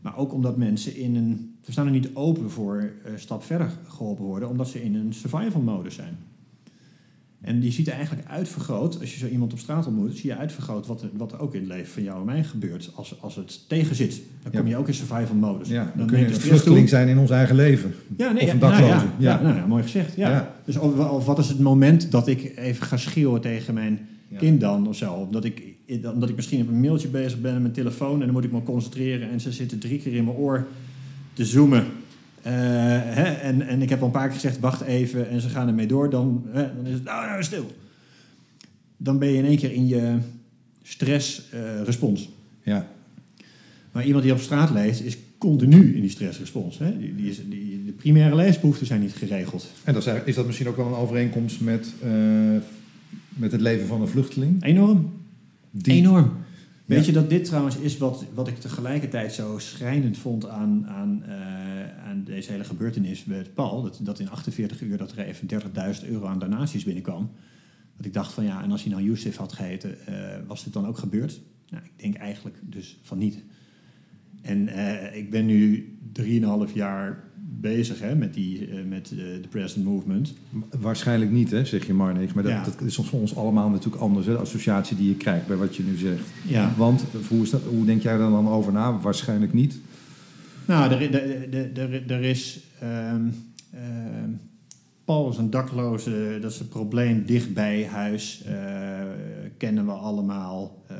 Maar ook omdat mensen in een. Ze staan er niet open voor eh, stap verder geholpen worden, omdat ze in een survival modus zijn. En die ziet er eigenlijk uitvergroot, als je zo iemand op straat ontmoet, zie je uitvergroot wat er, wat er ook in het leven van jou en mij gebeurt. Als, als het tegenzit, dan kom Ja. je ook in survival modus. ja. Dan, dan kun je een vluchteling toe. zijn in ons eigen leven. Ja, nee, Of een nou dakloze. ja, Ja. nou ja, mooi gezegd. Ja. Dus of, of wat is het moment dat ik even ga schreeuwen tegen mijn kind dan of zo? Omdat ik, omdat ik misschien op een mailtje bezig ben met mijn telefoon en dan moet ik me concentreren en ze zitten drie keer in mijn oor te zoomen. Eh, hè, en, en ik heb al een paar keer gezegd, wacht even en ze gaan ermee door. Dan, hè, dan is het, nou, nou, stil. Dan ben je in één keer in je stressrespons. Ja. Maar iemand die op straat leeft, is continu in die stressrespons. Hè? Die, die is, die, de primaire leesbehoeften zijn niet geregeld. En dat is, is dat misschien ook wel een overeenkomst met, eh, met het leven van een vluchteling? Enorm. Die- Enorm. Weet Ja. je dat dit trouwens is wat, wat ik tegelijkertijd zo schrijnend vond aan, aan, eh, aan deze hele gebeurtenis met Paul. Dat, dat in 48 uur dat er even 30.000 euro aan donaties binnenkwam. Dat ik dacht van ja, en als hij nou Youssef had geheten, eh, was dit dan ook gebeurd? Nou, ik denk eigenlijk dus van niet. En eh, ik ben nu 3,5 jaar bezig hè, met, die, eh, met de present movement. Waarschijnlijk niet, hè, zeg je Marnix. Maar dat, Ja. dat is voor ons allemaal natuurlijk anders, hè, de associatie die je krijgt bij wat je nu zegt. Ja. Want hoe, is dat, hoe denk jij daar dan over na? Waarschijnlijk niet. Nou, er, er, is. ehm, ehm, Paul is een dakloze, dat is een probleem dicht bij huis. eh, kennen we allemaal. Eh,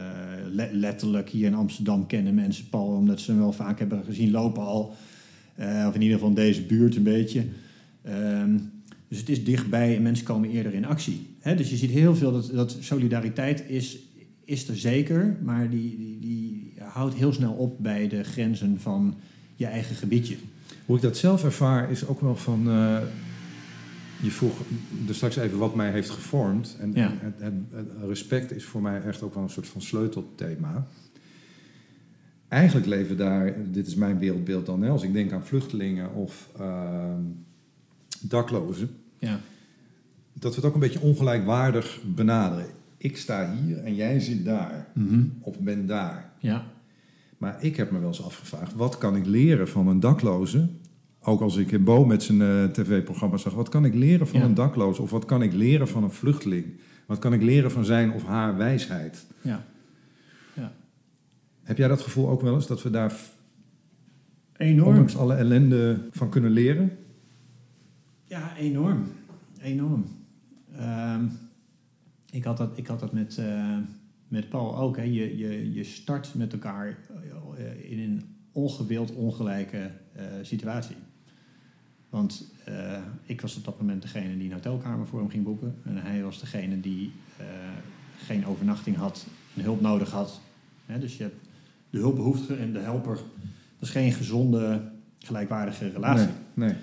le- letterlijk hier in Amsterdam kennen mensen Paul, omdat ze hem wel vaak hebben gezien lopen al. Eh, of in ieder geval in deze buurt een beetje. Ehm, dus het is dichtbij en mensen komen eerder in actie. Dus je ziet heel veel dat, dat solidariteit is, is er zeker, maar die, die, die houdt heel snel op bij de grenzen van je eigen gebiedje. Hoe ik dat zelf ervaar is ook wel van... eh, je vroeg er straks even wat mij heeft gevormd. En Ja. respect is voor mij echt ook wel een soort van sleutelthema. Eigenlijk leven daar, dit is mijn wereldbeeld dan, als ik denk aan vluchtelingen of ehm, daklozen, Ja. dat we het ook een beetje ongelijkwaardig benaderen. Ik sta hier en jij zit daar, of ben daar. Ja. Maar ik heb me wel eens afgevraagd, wat kan ik leren van een dakloze? Ook als ik Bo met zijn eh, tv-programma zag, wat kan ik leren van Ja. een dakloze? Of wat kan ik leren van een vluchteling? Wat kan ik leren van zijn of haar wijsheid? Ja. Ja. Heb jij dat gevoel ook wel eens, dat we daar Enorm. ondanks alle ellende van kunnen leren? Ja, enorm. Enorm. Ehm, ik, had dat, ik had dat met, eh, met Paul ook. Hè. Je, je, je start met elkaar eh, in een ongewild ongelijke eh, situatie. Want eh, ik was op dat moment degene die een hotelkamer voor hem ging boeken. En hij was degene die geen overnachting had en hulp nodig had. Hè, dus je hebt de hulpbehoeftige en de helper. Dat is geen gezonde, gelijkwaardige relatie. Nee, nee.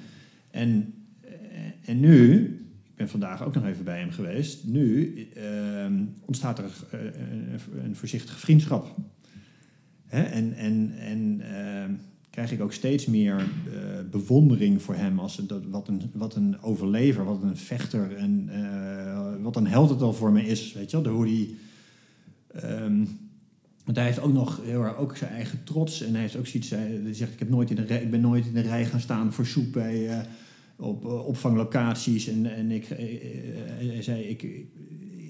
En, en nu, ben vandaag ook nog even bij hem geweest. Nu ehm, ontstaat er eh, een, voorzichtige vriendschap. Hè? En, en, en ehm, krijg ik ook steeds meer eh, bewondering voor hem. Als dat, wat, een, wat een overlever, wat een vechter en eh, wat een held het al voor me is. Weet je wel, hoe die... ehm, want hij heeft ook nog heel erg ook zijn eigen trots. En hij heeft ook zoiets. Hij zegt: ik, heb nooit in de rij, ik ben nooit in de rij gaan staan voor soep bij, op eh, opvanglocaties. En, en ik, eh, eh, hij zei: ik,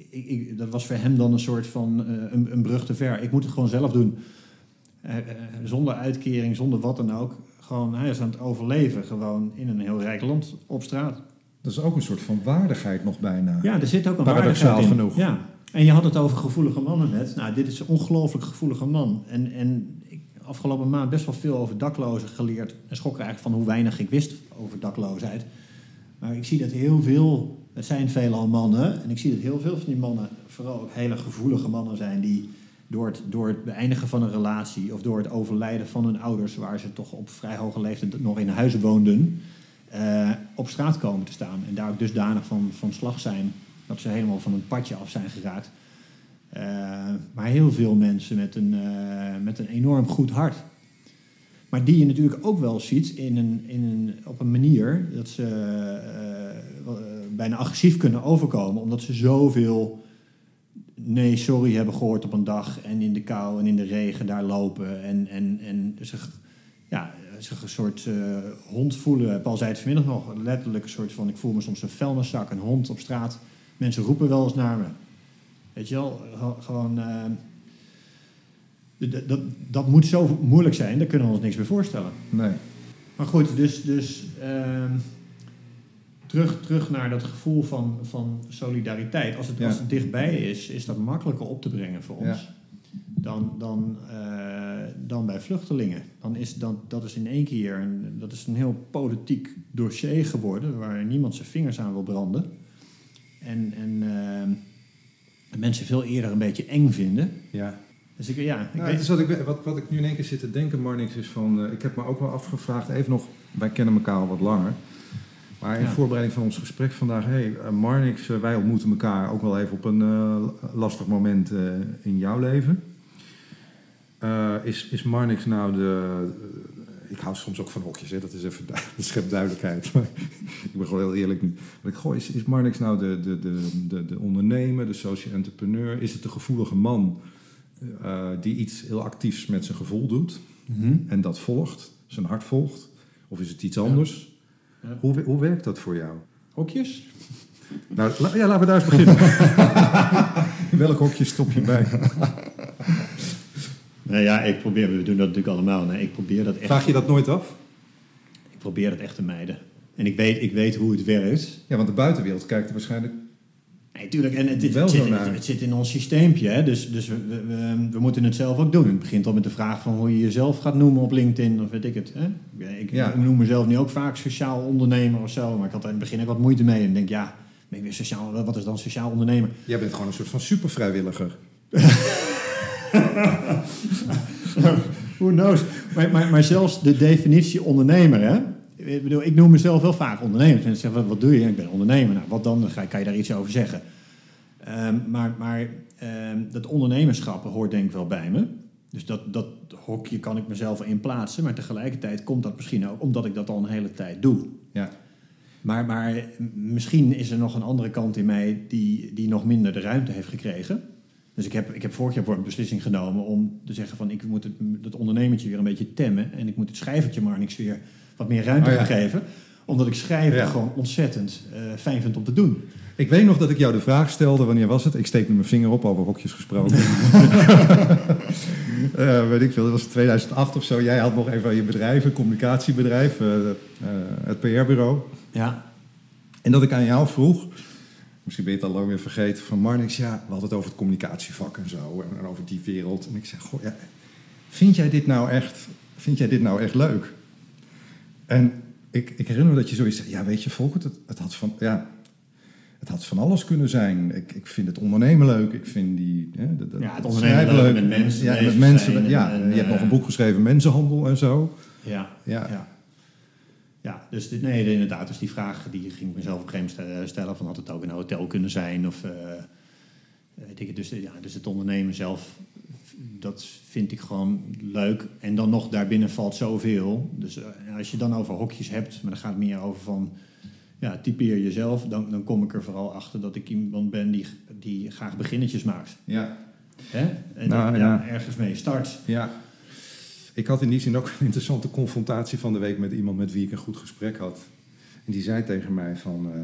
ik, ik- dat was voor hem dan een soort van een, een brug te ver. Ik moet het gewoon zelf doen. Zonder uitkering, zonder wat dan ook. Gewoon, hij is aan het overleven. Gewoon in een heel rijk land op straat. Dat is ook een soort van waardigheid nog bijna. Ja, er zit ook een Paradoxaal waardigheid in. genoeg. Ja. En je had het over gevoelige mannen net. Nou, dit is een ongelooflijk gevoelige man. En, en afgelopen maand best wel veel over daklozen geleerd. En schrok eigenlijk van hoe weinig ik wist over dakloosheid. Maar ik zie dat heel veel, het zijn veelal mannen. En ik zie dat heel veel van die mannen vooral ook hele gevoelige mannen zijn die door het, door het beëindigen van een relatie of door het overlijden van hun ouders, waar ze toch op vrij hoge leeftijd nog in huis woonden, eh, op straat komen te staan. En daar ook dusdanig van, van slag zijn dat ze helemaal van een padje af zijn geraakt. Eh, maar heel veel mensen met een, eh, met een enorm goed hart. Maar die je natuurlijk ook wel ziet in een, in een, op een manier dat ze eh, bijna agressief kunnen overkomen, omdat ze zoveel nee, sorry hebben gehoord op een dag en in de kou en in de regen daar lopen en, en, en zich, ja, een soort hond voelen. Paul zei het vanmiddag nog, letterlijk een soort van, ik voel me soms een vuilniszak, een hond op straat. Mensen roepen wel eens naar me. Weet je wel, Ge- gewoon... eh, d- dat, dat moet zo moeilijk zijn, daar kunnen we ons niks bij voorstellen. Nee. Maar goed, dus, dus ehm, terug, terug naar dat gevoel van, van solidariteit. Als het, Ja. als het dichtbij is, is dat makkelijker op te brengen voor ons. Ja. Dan, dan, eh, dan bij vluchtelingen. Dan is dat, dat is in één keer een, dat is een heel politiek dossier geworden waar niemand zijn vingers aan wil branden. En, en ehm, mensen veel eerder een beetje eng vinden. Ja. Dus ik, ja, ik Nou, weet- het is wat, ik, wat, wat ik nu in één keer zit te denken, Marnix, is van... eh, ik heb me ook wel afgevraagd, even nog... Wij kennen elkaar al wat langer. Maar in Ja. voorbereiding van ons gesprek vandaag... hey, eh, Marnix, eh, wij ontmoeten elkaar ook wel even op een eh, lastig moment eh, in jouw leven. Eh, is, is Marnix nou de... ik hou soms ook van hokjes, hè? dat is even dat schept duidelijkheid. Maar ik ben gewoon heel eerlijk nu. Ik, goh, is, is Marnix nou de, de, de, de, de ondernemer, de social entrepreneur? Is het de gevoelige man eh, die iets heel actiefs met zijn gevoel doet Mhm. en dat volgt, zijn hart volgt? Of is het iets anders? Ja. Hoe, hoe werkt dat voor jou? Hokjes? Nou, la- ja, laten we daar eens beginnen. Welk hokje stop je bij? Nou ja, ik probeer, we doen dat natuurlijk allemaal. Nee, ik probeer dat echt, Vraag je dat nooit af? ik probeer dat echt te mijden. En ik weet, ik weet hoe het werkt. Ja, want de buitenwereld kijkt er waarschijnlijk... Nee, tuurlijk. En het, zit, het zit in ons systeempje. Hè? Dus, dus we, we, moeten het zelf ook doen. Het begint al met de vraag van hoe je jezelf gaat noemen op LinkedIn. Of weet ik het. Hè? Ik, Ja. noem mezelf nu ook vaak sociaal ondernemer of zo. Maar ik had er in het begin ook wat moeite mee. En denk, ja, ben ik weer sociaal, wat is dan sociaal ondernemer? Jij bent gewoon een soort van supervrijwilliger. Who knows? Maar, maar, maar zelfs de definitie ondernemer, hè? Ik, bedoel, ik noem mezelf wel vaak ondernemer. Mensen zeggen, wat, doe je? Ik ben ondernemer. Nou, wat dan? Dan kan je daar iets over zeggen. Ehm, maar maar ehm, dat ondernemerschap hoort denk ik wel bij me. Dus dat, dat hokje kan ik mezelf in plaatsen. Maar tegelijkertijd komt dat misschien ook omdat ik dat al een hele tijd doe. Ja. Maar, maar misschien is er nog een andere kant in mij die, die nog minder de ruimte heeft gekregen. Dus ik heb, ik heb vorig jaar voor een beslissing genomen om te zeggen van ik moet het, dat ondernemertje weer een beetje temmen. En ik moet het schrijvertje maar niks weer wat meer ruimte Oh ja. gaan geven. Omdat ik schrijven Ja. gewoon ontzettend eh, fijn vind om te doen. Ik weet nog dat ik jou de vraag stelde, wanneer was het? Ik steek nu mijn vinger op, over hokjes gesproken. Eh, weet ik veel, dat was 2008 of zo. Jij had nog even je bedrijf, een communicatiebedrijf, eh, het PR-bureau. Ja, En dat ik aan jou vroeg, misschien ben je het al lang weer vergeten, van Marnix, ja, we hadden het over het communicatievak en zo, en, en over die wereld. En ik zeg, goh, ja, vind jij dit nou echt, vind jij dit nou echt leuk? En ik, ik herinner me dat je zoiets zei, ja, weet je, Volkert, het, het had van, ja, het had van alles kunnen zijn. Ik, ik vind het ondernemen leuk. Ik vind die. Hè, de, de- Ja, het ondernemen leuk, met mensen Ja, met mensen. zijn ja, en, je hebt nog eh, een boek geschreven, Mensenhandel en zo. Ja, Ja. ja. Ja. dus dit, nee, inderdaad. Dus die vraag die ging ik mezelf op een gegeven moment stellen: van had het ook een hotel kunnen zijn? Of, eh, weet ik het. Dus, ja, dus het ondernemen zelf, dat vind ik gewoon leuk. En dan nog daarbinnen valt zoveel. Dus eh, als je dan over hokjes hebt, maar dan gaat het meer over van. Ja, typeer jezelf, dan, dan kom ik er vooral achter dat ik iemand ben die, die graag beginnetjes maakt. Ja. Hè? En Nou, dan, ja. ja, ergens mee start. ja. Ik had in die zin ook een interessante confrontatie van de week met iemand met wie ik een goed gesprek had. En die zei tegen mij van. eh,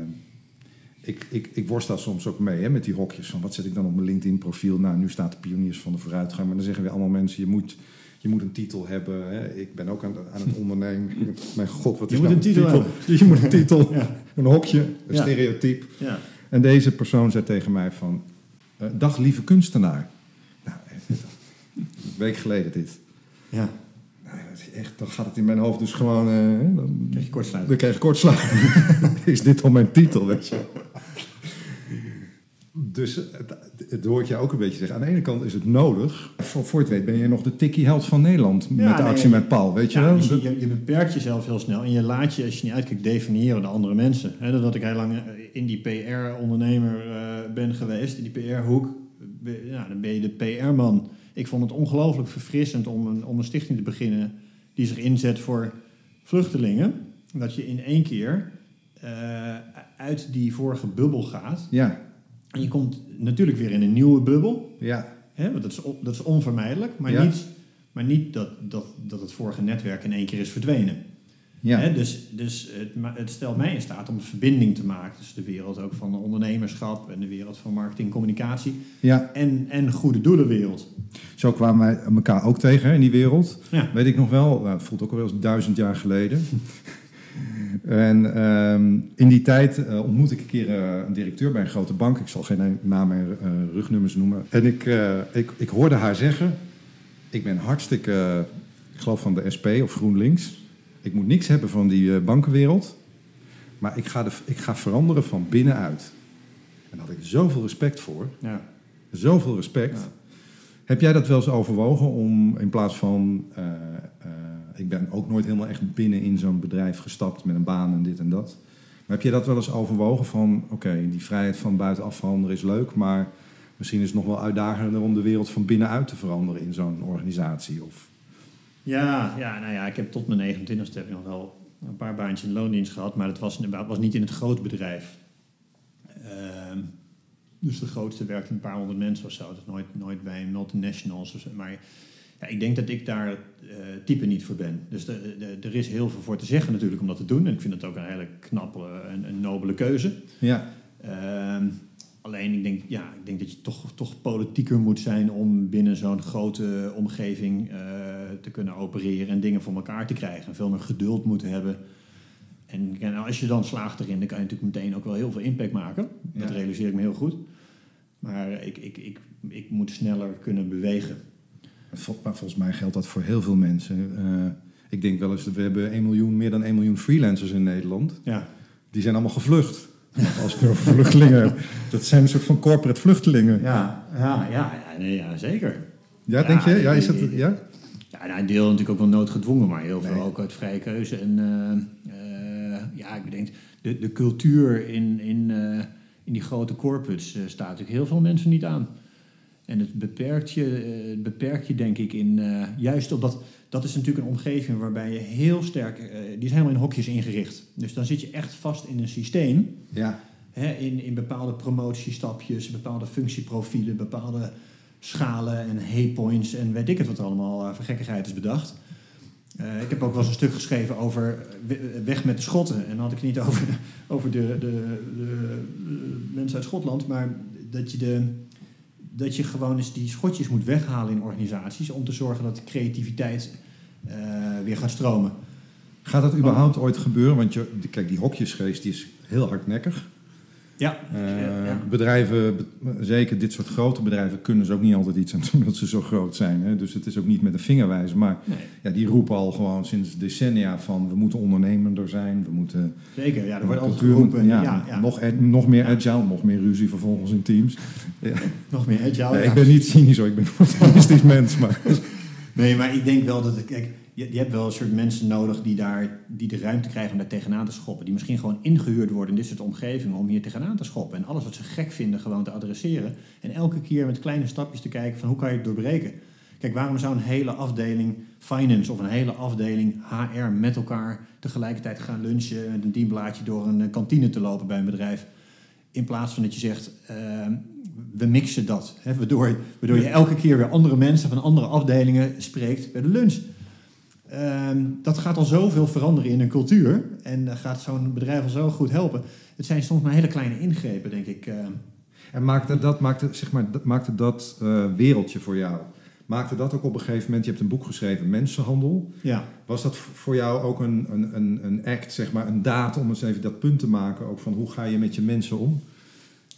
ik, ik, ik worstel soms ook mee hè, met die hokjes. Van wat zet ik dan op mijn LinkedIn-profiel? Nou, nu staat de pioniers van de vooruitgang. Maar dan zeggen weer allemaal mensen: je moet, je moet een titel hebben. Hè. Ik ben ook aan, aan het ondernemen. Mijn god, wat Je is moet nou een titel Je moet een titel, Ja. een hokje, een Ja. stereotype. Ja. En deze persoon zei tegen mij van... eh, dag lieve kunstenaar. Nou, eh, een week geleden dit. Ja. Nou, ja, dat is echt, dan gaat het in mijn hoofd dus gewoon... eh, dan, Krijg je kortsluiting. dan krijg kortslag. is dit al mijn titel, weet je Dus het, het hoort je ook een beetje zeggen. Aan de ene kant is het nodig. Voor, voor het weet ben je nog de tikkie held van Nederland. met de nee, actie je- met Paul, weet je Ja, wel? dus je, je beperkt jezelf heel snel en je laat je, als je niet uitkijkt, definiëren door andere mensen. He, dat ik heel lang eh, in die PR-ondernemer eh, ben geweest, in die PR-hoek, ja, dan ben je de PR-man. Ik vond het ongelooflijk verfrissend om een, om een stichting te beginnen die zich inzet voor vluchtelingen. Dat je in één keer eh, uit die vorige bubbel gaat. ja, En je komt natuurlijk weer in een nieuwe bubbel. ja, Hè, want dat, is, dat is onvermijdelijk, maar Ja. niet, maar niet dat, dat, dat het vorige netwerk in één keer is verdwenen. Ja. Dus dus het, het stelt mij in staat om een verbinding te maken tussen de wereld ook van ondernemerschap en de wereld van marketing en communicatie ja. en, en goede doelenwereld. Zo kwamen wij elkaar ook tegen hè, in die wereld. Ja. Weet ik nog wel, nou, het voelt ook al wel eens duizend jaar geleden. en ehm, in die tijd eh, ontmoette ik een keer eh, een directeur bij een grote bank. Ik zal geen naam en eh, rugnummers noemen. En ik, ik, ik hoorde haar zeggen: Ik ben hartstikke, ik geloof van de SP of GroenLinks. Ik moet niks hebben van die eh, bankenwereld. Maar ik ga, de, ik ga veranderen van binnenuit. En daar had ik zoveel respect voor. Ja. Zoveel respect. Ja. Heb jij dat wel eens overwogen om in plaats van. eh, eh, ik ben ook nooit helemaal echt binnen in zo'n bedrijf gestapt met een baan en dit en dat. Maar heb je dat wel eens overwogen van. Oké, die vrijheid van buitenaf veranderen is leuk, maar misschien is het nog wel uitdagender om de wereld van binnenuit te veranderen in zo'n organisatie? Of, Ja, ja, nou ja, ik heb tot mijn 29ste heb ik nog wel een paar baantjes in loondienst gehad, maar dat was, het was niet in het grootbedrijf. Ehm dus de grootste werkte een paar honderd mensen of zo. Dus nooit, nooit bij multinationals. of zo. Maar ja, ik denk dat ik daar eh type niet voor ben. Dus de, de- er is heel veel voor te zeggen natuurlijk om dat te doen. En ik vind het ook een hele knappe en een nobele keuze. ja, Ehm, alleen ik denk, ja, ik denk dat je toch, toch politieker moet zijn om binnen zo'n grote omgeving eh, te kunnen opereren en dingen voor elkaar te krijgen. En veel meer geduld moeten hebben. En, en als je dan slaagt erin, dan kan je natuurlijk meteen ook wel heel veel impact maken. Dat realiseer ik me heel goed. Maar ik, ik, ik, ik moet sneller kunnen bewegen. vol- maar volgens mij geldt dat voor heel veel mensen. Eh, ik denk wel eens dat we hebben 1 miljoen, meer dan 1 miljoen freelancers in Nederland. Ja, Die zijn allemaal gevlucht. Als ik het over vluchtelingen heb. Dat zijn een soort van corporate vluchtelingen. ja, ja, ja, nee, ja zeker. Ja, denk je? Ja, is ik- ja? Ja, nou, een deel natuurlijk ook wel noodgedwongen, maar heel veel Nee. ook uit vrije keuze. En eh, eh, ja, ik denk, de, de cultuur in, in, eh, in die grote corporates staat natuurlijk heel veel mensen niet aan. En het beperkt je, eh, het beperkt je denk ik in, eh, juist op dat, dat is natuurlijk een omgeving waarbij je heel sterk, eh, die is helemaal in hokjes ingericht. Dus dan zit je echt vast in een systeem Ja. hè, in, in bepaalde promotiestapjes, bepaalde functieprofielen, bepaalde schalen en haypoints en weet ik het wat allemaal eh, voor gekkigheid is bedacht. Ik heb ook wel eens een stuk geschreven over we- weg met de Schotten. En dan had ik het niet over, over de, de, de, de mensen uit Schotland, maar dat je, de, dat je gewoon eens die schotjes moet weghalen in organisaties om te zorgen dat de creativiteit eh, weer gaat stromen. Gaat dat überhaupt ooit gebeuren? Want je, kijk, die hokjesgeest die is heel hardnekkig. Ja. Eh, Ja. Bedrijven, be- zeker dit soort grote bedrijven, kunnen ze ook niet altijd iets aan doen dat ze zo groot zijn. Hè? Dus het is ook niet met een vingerwijzen. Maar Nee, ja, die roepen al gewoon sinds decennia van we moeten ondernemender zijn. We moeten zeker. Ja, er wordt altijd geroepen. ja, Ja, ja, Nog, nog meer agile, nog meer ruzie vervolgens in teams. nog meer agile. Nee, ik ben niet cynisch hoor, ik ben een optimistisch mens. Maar Nee, maar ik denk wel dat het. Kijk, je, je hebt wel een soort mensen nodig die, daar, die de ruimte krijgen om daar tegenaan te schoppen. Die misschien gewoon ingehuurd worden in dit soort omgevingen om hier tegenaan te schoppen. En alles wat ze gek vinden gewoon te adresseren. En elke keer met kleine stapjes te kijken van hoe kan je het doorbreken. Kijk, waarom zou een hele afdeling finance of een hele afdeling HR met elkaar tegelijkertijd gaan lunchen met een dienblaadje door een eh, kantine te lopen bij een bedrijf? In plaats van dat je zegt, eh, we mixen dat. Hè, waardoor, waardoor je elke keer weer andere mensen van andere afdelingen spreekt bij de lunch. Ehm, dat gaat al zoveel veranderen in een cultuur. En eh, gaat zo'n bedrijf al zo goed helpen. Het zijn soms maar hele kleine ingrepen, denk ik. eh. En maakte dat, maakte, zeg maar, dat, maakte dat eh, wereldje voor jou? Maakte dat ook op een gegeven moment, je hebt een boek geschreven, Mensenhandel. ja. Was dat voor jou ook een, een, een, een act, zeg maar, een daad om eens even dat punt te maken? Ook van hoe ga je met je mensen om?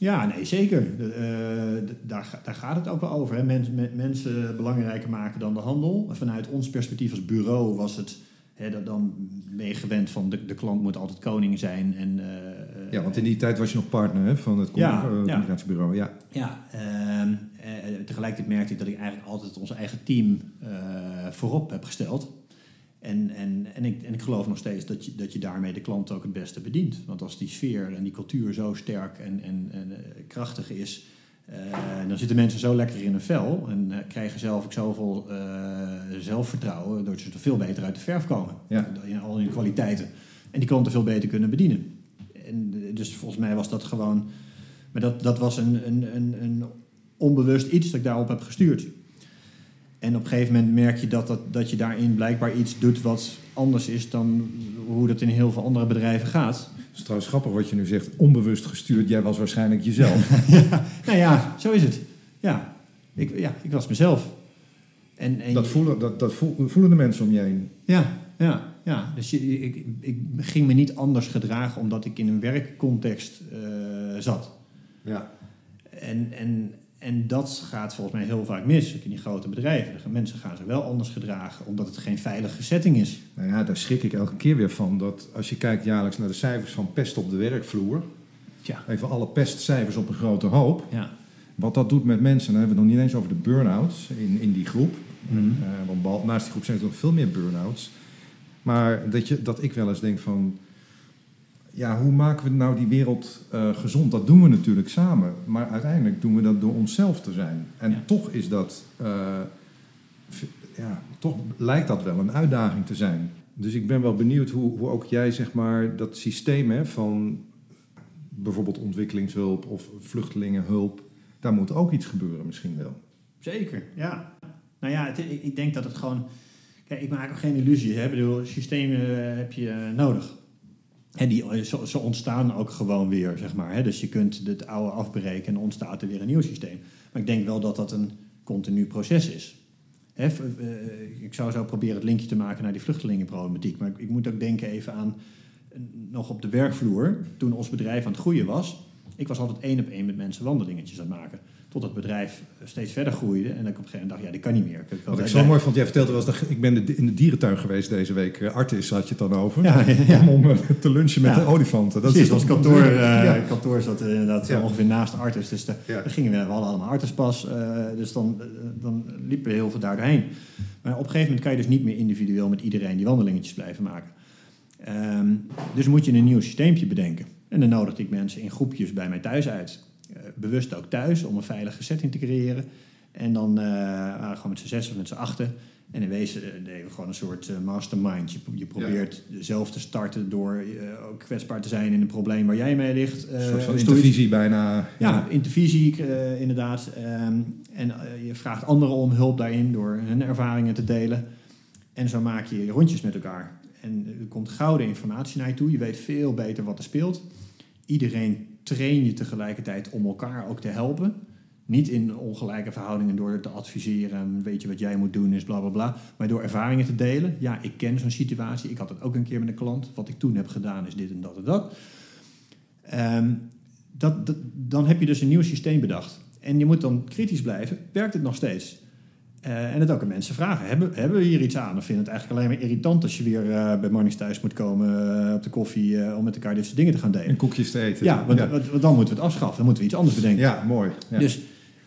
Ja, nee, zeker. Eh, daar, daar gaat het ook wel over. Hè. Mens- me- mensen belangrijker maken dan de handel. Vanuit ons perspectief als bureau was het... Hè, dat dan ben je gewend van de, de klant moet altijd koning zijn. En, eh, Ja, want in die tijd was je nog partner hè, van het com- Ja, eh, ja. communicatiebureau. Ja. Ja, ehm, eh, tegelijkertijd merkte ik dat ik eigenlijk altijd ons eigen team voorop heb gesteld. En, en, en, ik, en ik geloof nog steeds dat je, dat je daarmee de klant ook het beste bedient. Want als die sfeer en die cultuur zo sterk en, en, en eh, krachtig is, eh, dan zitten mensen zo lekker in hun vel en eh, krijgen zelf ook zoveel eh, zelfvertrouwen, doordat ze er veel beter uit de verf komen. Ja. In al hun kwaliteiten. En die klanten veel beter kunnen bedienen. En, dus volgens mij was dat gewoon. Maar dat, dat was een, een, een, een onbewust iets dat ik daarop heb gestuurd. En op een gegeven moment merk je dat, dat, dat je daarin blijkbaar iets doet wat anders is dan hoe dat in heel veel andere bedrijven gaat. Het is trouwens grappig wat je nu zegt, onbewust gestuurd. Jij was waarschijnlijk jezelf. ja, nou ja, zo is het. Ja, ik, ja, ik was mezelf. En, en dat, voelen, dat, dat voel- voelen de mensen om je heen. Ja, ja, ja. Dus je, ik, ik ging me niet anders gedragen omdat ik in een werkcontext eh, zat. Ja. En, en, en dat gaat volgens mij heel vaak mis. Ook in die grote bedrijven. De mensen gaan zich wel anders gedragen omdat het geen veilige setting is. Nou ja, daar schrik ik elke keer weer van. Dat als je kijkt jaarlijks naar de cijfers van pest op de werkvloer. Even alle pestcijfers op een grote hoop. Ja. Wat dat doet met mensen, dan hebben we het nog niet eens over de burn-outs in, in die groep. Mhm. Eh, want naast die groep zijn er nog veel meer burn-outs. Maar dat, je, dat ik wel eens denk van... Ja, hoe maken we nou die wereld eh, gezond? Dat doen we natuurlijk samen. Maar uiteindelijk doen we dat door onszelf te zijn. En Ja. toch is dat... eh, ja, toch lijkt dat wel een uitdaging te zijn. Dus ik ben wel benieuwd hoe, hoe ook jij zeg maar dat systeem hè, van bijvoorbeeld ontwikkelingshulp of vluchtelingenhulp, daar moet ook iets gebeuren misschien wel. Zeker, ja. Nou ja, het, ik, ik denk dat het gewoon... Kijk, ik maak ook geen illusies. Hè. Ik bedoel, systemen eh, heb je nodig. En die, eh, ze, ontstaan ook gewoon weer, zeg maar. Hè. Dus je kunt het oude afbreken en ontstaat er weer een nieuw systeem. Maar ik denk wel dat dat een continu proces is. Hè, v- eh, ik zou zo proberen het linkje te maken naar die vluchtelingenproblematiek. Maar ik, moet ook denken even aan eh, nog op de werkvloer. Toen ons bedrijf aan het groeien was. Ik was altijd één op één met mensen wandelingetjes aan het maken. Tot het bedrijf steeds verder groeide. En dat ik op een gegeven moment dacht, ja, dit kan niet meer. Ik, Wat ik zo mooi vond, jij vertelde was dat ik ben de- in de dierentuin geweest deze week. Eh, Artis had je het dan over. Ja, ja, ja. Om, om eh, te lunchen met de olifanten. Precies, is ons kantoor, eh, Ja. kantoor zat eh, inderdaad ongeveer naast Artis. Dus daar gingen we, we hadden allemaal Artispas. eh dus dan, eh, dan liepen we heel veel daar doorheen. Maar op een gegeven moment kan je dus niet meer individueel met iedereen die wandelingetjes blijven maken. Ehm, dus moet je een nieuw systeempje bedenken. En dan nodigde ik mensen in groepjes bij mij thuis uit. Eh, bewust ook thuis, om een veilige setting te creëren. En dan eh, waren we gewoon met z'n zes of met z'n achten. En in wezen eh, deden we gewoon een soort mastermind. Je, je probeert zelf te starten door ook kwetsbaar te zijn in een probleem waar jij mee ligt. Een soort van intervisie bijna. ja, intervisie inderdaad. Ehm, en je vraagt anderen om hulp daarin door hun ervaringen te delen. En zo maak je rondjes met elkaar. En er komt gouden informatie naar je toe. Je weet veel beter wat er speelt. Iedereen train je tegelijkertijd om elkaar ook te helpen. Niet in ongelijke verhoudingen door te adviseren. en Weet je wat jij moet doen is bla bla bla. Maar door ervaringen te delen. Ja, ik ken zo'n situatie. Ik had het ook een keer met een klant. Wat ik toen heb gedaan is dit en dat en dat. Ehm, dat, dat, dan heb je dus een nieuw systeem bedacht. En je moet dan kritisch blijven. Werkt het nog steeds? Uh, en dat ook aan mensen vragen. Hebben, hebben we hier iets aan? Of vinden het eigenlijk alleen maar irritant als je weer uh, bij Marnix thuis moet komen uh, op de koffie om met elkaar dit soort dingen te gaan delen? En koekjes te eten. Ja, want, want dan moeten we het afschaffen. Dan moeten we iets anders bedenken. Ja, mooi. Ja. Dus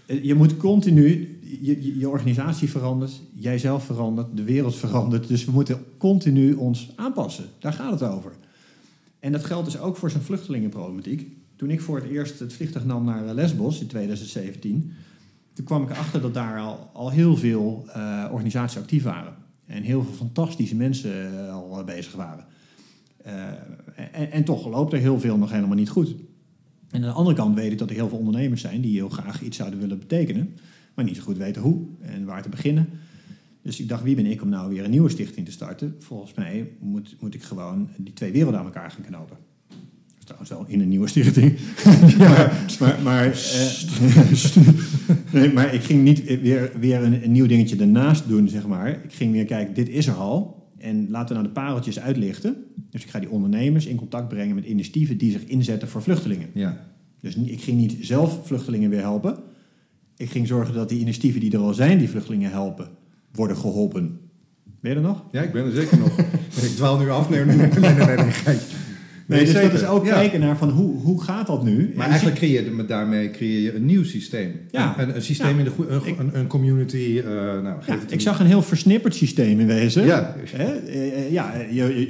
je moet continu, je, je organisatie verandert, jijzelf verandert, de wereld verandert. Dus we moeten continu ons aanpassen. Daar gaat het over. En dat geldt dus ook voor zijn vluchtelingenproblematiek. Toen ik voor het eerst het vliegtuig nam naar Lesbos in 2017 toen kwam ik erachter dat daar al, al heel veel uh, organisaties actief waren. En heel veel fantastische mensen uh, al bezig waren. En, en, toch loopt er heel veel nog helemaal niet goed. En aan de andere kant weet ik dat er heel veel ondernemers zijn die heel graag iets zouden willen betekenen, maar niet zo goed weten hoe en waar te beginnen. Dus ik dacht, wie ben ik om nou weer een nieuwe stichting te starten? Volgens mij moet, moet ik gewoon die twee werelden aan elkaar gaan knopen trouwens wel in een nieuwe stichting. ja, maar, maar, uh, nee, maar ik ging niet weer, weer een, een, nieuw dingetje ernaast doen, zeg maar. Ik ging meer kijken, dit is er al. En laten we nou de pareltjes uitlichten. Dus ik ga die ondernemers in contact brengen met initiatieven die zich inzetten voor vluchtelingen. Ja. Dus ik ging niet zelf vluchtelingen weer helpen. Ik ging zorgen dat die initiatieven die er al zijn, die vluchtelingen helpen, worden geholpen. Ben je er nog? Ja, ik ben er zeker nog. ik dwaal nu af. Nee, nee, nee, nee, nee, nee. Nee, dus dat is ook kijken naar van hoe, hoe gaat dat nu? Maar eigenlijk creëer je daarmee creëer je een nieuw systeem. Ja. Een, een systeem in de een, een, een community. Uh, nou, ja, ik zag een heel versnipperd systeem in wezen. Ja, uh, ja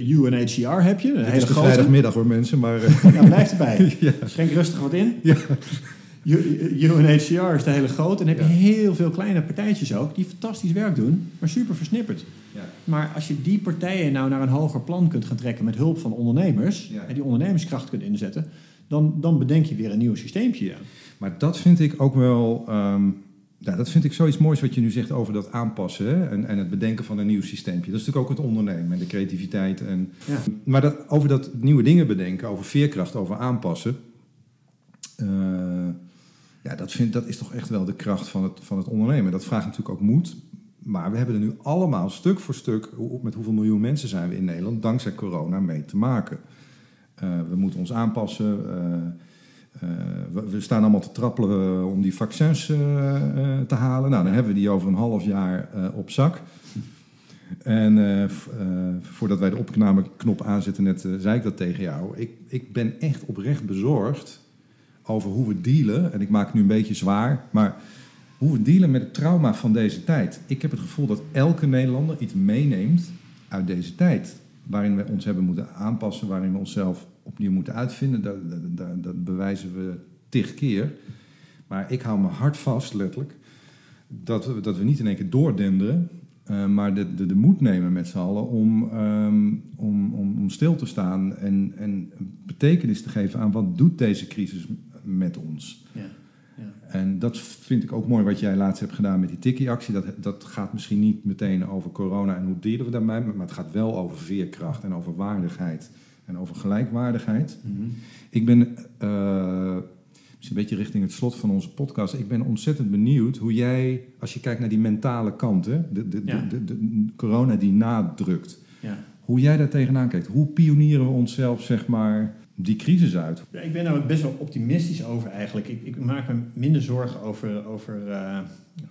UNHCR heb je. Een Het hele is de vrijdagmiddag hoor mensen, maar... ja, blijf erbij. ja. Schenk rustig wat in. Ja. UNHCR is de hele grote. En dan heb je heel veel kleine partijtjes ook die fantastisch werk doen, maar super versnipperd. Ja. Maar als je die partijen nou naar een hoger plan kunt gaan trekken met hulp van ondernemers en die ondernemerskracht kunt inzetten, dan, dan bedenk je weer een nieuw systeempje. Ja. Maar dat vind ik ook wel. Um, ja, dat vind ik zoiets moois wat je nu zegt over dat aanpassen hè? En, en het bedenken van een nieuw systeempje. Dat is natuurlijk ook het ondernemen en de creativiteit. En. Maar dat, over dat nieuwe dingen bedenken, over veerkracht, over aanpassen. Uh, ja, dat, vind, dat is toch echt wel de kracht van het, van het ondernemen. Dat vraagt natuurlijk ook moed. Maar we hebben er nu allemaal stuk voor stuk, met hoeveel miljoen mensen zijn we in Nederland, dankzij corona mee te maken. Uh, we moeten ons aanpassen. Uh, uh, we, we, staan allemaal te trappelen om die vaccins te halen. Nou, dan hebben we die over een half jaar op zak. En voordat wij de opnameknop aanzetten, net zei ik dat tegen jou. Ik, ik ben echt oprecht bezorgd over hoe we dealen. En ik maak het nu een beetje zwaar, maar hoe we dealen met het trauma van deze tijd. Ik heb het gevoel dat elke Nederlander iets meeneemt uit deze tijd. Waarin we ons hebben moeten aanpassen, waarin we onszelf opnieuw moeten uitvinden. Dat, dat, bewijzen we tig keer. Maar ik hou me hard vast, letterlijk, dat we, dat we niet in één keer doordenderen. Uh, maar de, de, de, moed nemen met z'n allen om, um, om, om, om, stil te staan en, en betekenis te geven aan wat doet deze crisis met ons. Ja. En dat vind ik ook mooi wat jij laatst hebt gedaan met die tikkie-actie. Dat, dat gaat misschien niet meteen over corona en hoe delen we daarmee, maar het gaat wel over veerkracht en over waardigheid en over gelijkwaardigheid. Mm -hmm. Ik ben, uh, een beetje richting het slot van onze podcast, ik ben ontzettend benieuwd hoe jij, als je kijkt naar die mentale kant, hè, de, de, ja. de, de, corona die nadrukt, ja. hoe jij daar tegenaan kijkt. Hoe pionieren we onszelf, zeg maar, die crisis uit? Ik ben daar best wel optimistisch over eigenlijk. Ik, ik maak me minder zorgen over, over, uh,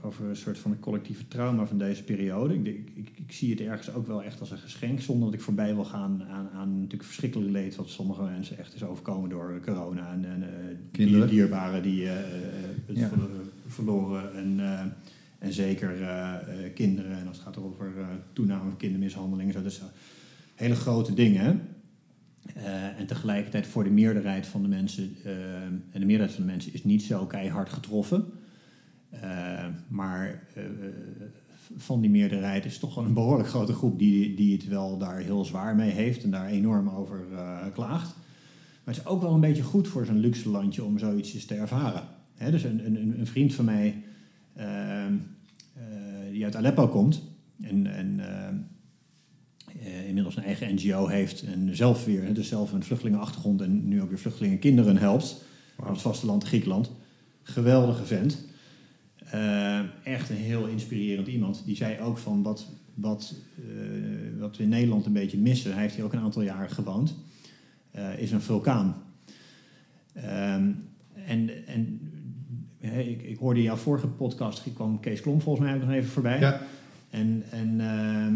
over een soort van collectieve trauma van deze periode. Ik, ik, ik, zie het ergens ook wel echt als een geschenk, zonder dat ik voorbij wil gaan aan, aan natuurlijk verschrikkelijk leed wat sommige mensen echt is overkomen door corona en, en uh, Kinderen. dierbaren die uh, ja. verloren en, en zeker kinderen. En als het gaat over toename van kindermishandeling, zo, dat zijn hele grote dingen. Uh, en tegelijkertijd voor de meerderheid van de mensen, uh, en de meerderheid van de mensen is niet zo keihard getroffen. Uh, maar van die meerderheid is toch wel een behoorlijk grote groep die, die het wel daar heel zwaar mee heeft en daar enorm over klaagt. Maar het is ook wel een beetje goed voor zo'n luxe landje om zoiets te ervaren. Hè, dus een, een, een, vriend van mij die uit Aleppo komt en, en uh, inmiddels een eigen NGO heeft en zelf weer, dus zelf een vluchtelingenachtergrond en nu ook weer vluchtelingenkinderen helpt wow. op het vasteland Griekenland. Geweldige vent. Uh, echt een heel inspirerend iemand. Die zei ook van wat, wat, uh, wat we in Nederland een beetje missen, hij heeft hier ook een aantal jaren gewoond, is een vulkaan. Ehm, hoorde jouw vorige podcast, kwam Kees Klom volgens mij ook nog even voorbij. Ja. En, en eh, eh,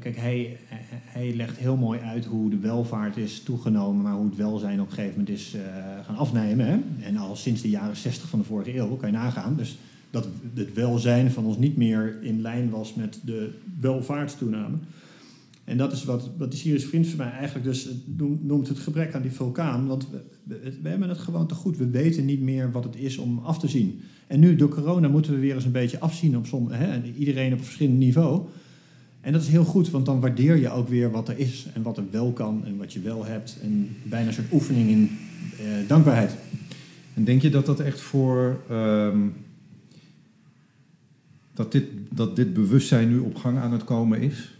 kijk, hij, legt heel mooi uit hoe de welvaart is toegenomen, maar hoe het welzijn op een gegeven moment is eh, gaan afnemen. Hè? En al sinds de jaren 60 van de vorige eeuw, kan je nagaan. Dus dat het welzijn van ons niet meer in lijn was met de welvaartstoename. En dat is wat, wat die Syrische vriend van mij eigenlijk dus noemt, noemt het gebrek aan die vulkaan. Want we, we, hebben het gewoon te goed. We weten niet meer wat het is om af te zien. En nu door corona moeten we weer eens een beetje afzien op som, hè, en iedereen op een verschillend niveau. En dat is heel goed, want dan waardeer je ook weer wat er is en wat er wel kan en wat je wel hebt. En bijna een soort oefening in eh, dankbaarheid. En denk je dat dat echt voor. ehm, dat, dit, dat dit bewustzijn nu op gang aan het komen is?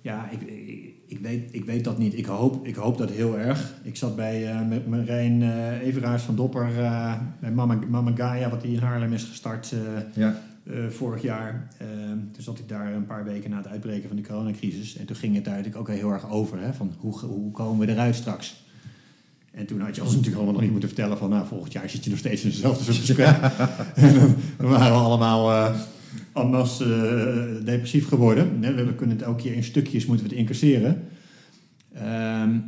Ja, ik, ik, ik weet, ik weet dat niet. Ik hoop, ik hoop dat heel erg. Ik zat bij uh, met Marijn uh, Everaars van Dopper eh, bij Mama, Mama Gaia, wat die in Haarlem is gestart Ja. Eh, vorig jaar. Eh, toen zat ik daar een paar weken na het uitbreken van de coronacrisis. En toen ging het daar natuurlijk ook heel erg over. Hè, van hoe, hoe komen we eruit straks? En toen had je ons natuurlijk allemaal nog niet moeten vertellen van... nou, volgend jaar zit je nog steeds in hetzelfde soort gesprek. dan, dan waren we allemaal masse eh, depressief geworden. Nee, we kunnen het elke keer in stukjes moeten we het incasseren. Ehm,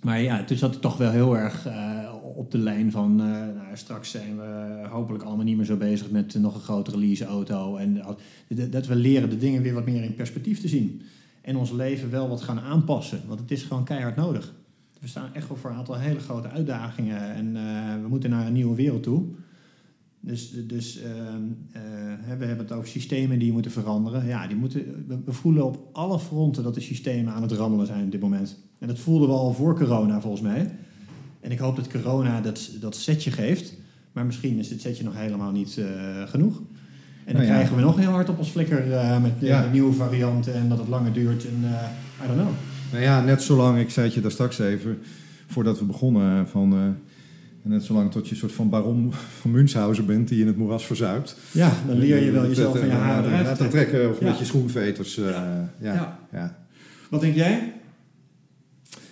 maar ja, toen zat het toch wel heel erg eh, op de lijn van... eh, nou, straks zijn we hopelijk allemaal niet meer zo bezig met nog een grotere leaseauto. En dat- we leren de dingen weer wat meer in perspectief te zien. En ons leven wel wat gaan aanpassen. Want het is gewoon keihard nodig. We staan echt voor een aantal hele grote uitdagingen. En eh, we moeten naar een nieuwe wereld toe. Dus, dus ehm, eh, we hebben het over systemen die moeten veranderen. Ja, die moeten, we voelen op alle fronten dat de systemen aan het rammelen zijn op dit moment. En dat voelden we al voor corona volgens mij. En ik hoop dat corona dat, dat setje geeft. Maar misschien is dit setje nog helemaal niet eh, genoeg. En dan Nou ja. krijgen we nog heel hard op ons flikker eh, met de, Ja. de nieuwe varianten en dat het langer duurt. En eh, I don't know. Nou ja, net zolang, ik zei het je daar straks even, voordat we begonnen, van, net zolang tot je een soort van baron van Münchhausen bent die in het moeras verzuipt. Ja, dan leer je wel jezelf van je haren eruit te trekken. of Ja. met je schoenveters. Ja. Ja. Wat denk jij?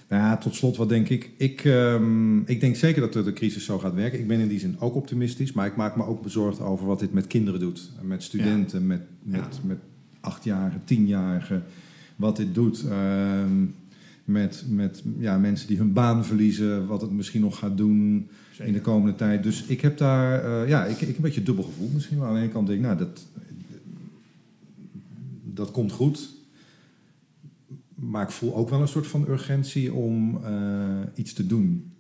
Nou ja, tot slot, wat denk ik? Ik, ehm, ik denk zeker dat de, crisis zo gaat werken. Ik ben in die zin ook optimistisch, maar ik maak me ook bezorgd over wat dit met kinderen doet. Met studenten, met, met, Ja. met achtjarigen, tienjarigen. Wat dit doet ehm, met, met ja, mensen die hun baan verliezen, wat het misschien nog gaat doen in de komende tijd. Dus ik heb daar, eh, ja, ik, ik een beetje dubbel gevoel misschien. Maar aan de ene kant denk ik, nou, dat, dat komt goed. Maar ik voel ook wel een soort van urgentie om eh, iets te doen.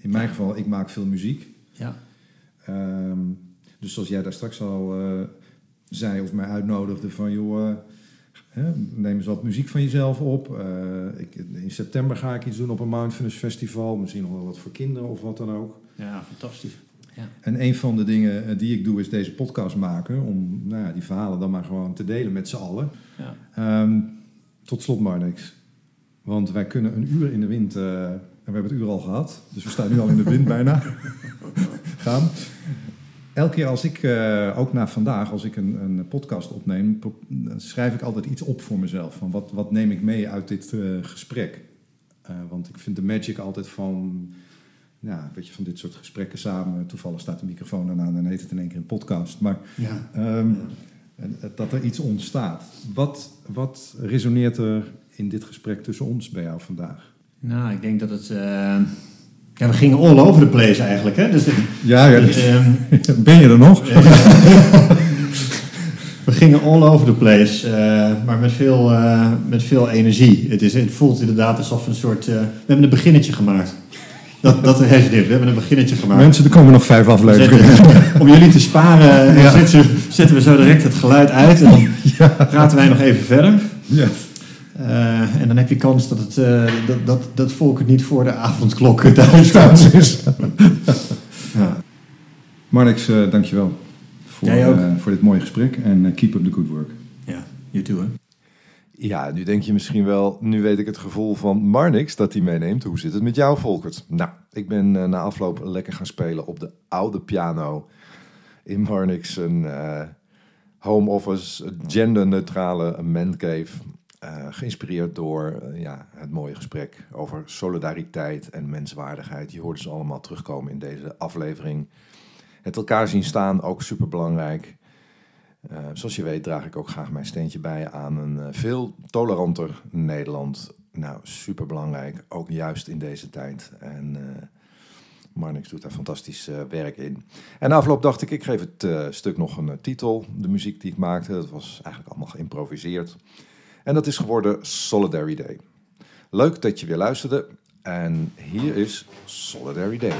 In mijn geval, ik maak veel muziek. Ja. Ehm, dus zoals jij daar straks al eh, zei of mij uitnodigde van... joh, eh, hè, neem eens wat muziek van jezelf op. Ik, in september ga ik iets doen op een Mindfulness Festival. Misschien nog wel wat voor kinderen of wat dan ook. Ja, fantastisch. Ja. En een van de dingen die ik doe is deze podcast maken. Om nou ja, die verhalen dan maar gewoon te delen met z'n allen. Ja. Ehm, tot slot Marnix. Want wij kunnen een uur in de wind, eh, en we hebben het uur al gehad, dus we staan nu al in de wind bijna, gaan. Elke keer als ik, eh, ook na vandaag, als ik een, een podcast opneem, schrijf ik altijd iets op voor mezelf. Van wat, wat neem ik mee uit dit eh, gesprek? Want ik vind de magic altijd van, ja, een beetje van dit soort gesprekken samen. Toevallig staat de microfoon dan aan en heet het in één keer een podcast. Maar Ja. Ehm, en dat er iets ontstaat. Wat, wat resoneert er in dit gesprek tussen ons bij jou vandaag? Nou, ik denk dat het... eh, Ja, we gingen all over the place eigenlijk, hè? Dus, Ja, ja, ehm, ben je er nog? we gingen all over the place, eh, maar met veel, eh, met veel energie. Het, is, het voelt inderdaad alsof we een soort... eh, we hebben een beginnetje gemaakt. Dat, dat dit. We hebben een beginnetje gemaakt. Mensen, er komen nog vijf afleveringen. Zetten- om jullie te sparen eh, zetten, we, zetten we zo direct het geluid uit en dan praten wij nog even verder. Ja. Eh, en dan heb je kans dat, het, eh, dat, dat, dat volk het niet voor de avondklok thuis Thuis is. Ja. Marnix, eh dankjewel voor, voor dit mooie gesprek en keep up the good work. ja, you too hè. Ja, nu denk je misschien wel, nu weet ik het gevoel van Marnix dat hij meeneemt. Hoe zit het met jou, Volkert? Nou, ik ben eh, na afloop lekker gaan spelen op de oude piano in Marnix. Een eh, home office, genderneutrale mancave. eh geïnspireerd door ja, het mooie gesprek over solidariteit en menswaardigheid. Je hoort ze allemaal terugkomen in deze aflevering. Het elkaar zien staan, ook super belangrijk. zoals je weet draag ik ook graag mijn steentje bij aan een veel toleranter Nederland. Nou, super belangrijk, ook juist in deze tijd. En Marnix doet daar fantastisch werk in. En na afloop dacht ik, ik geef het stuk nog een titel. De muziek die ik maakte, dat was eigenlijk allemaal geïmproviseerd. En dat is geworden Solidary Day. Leuk dat je weer luisterde. En hier is Solidary Day.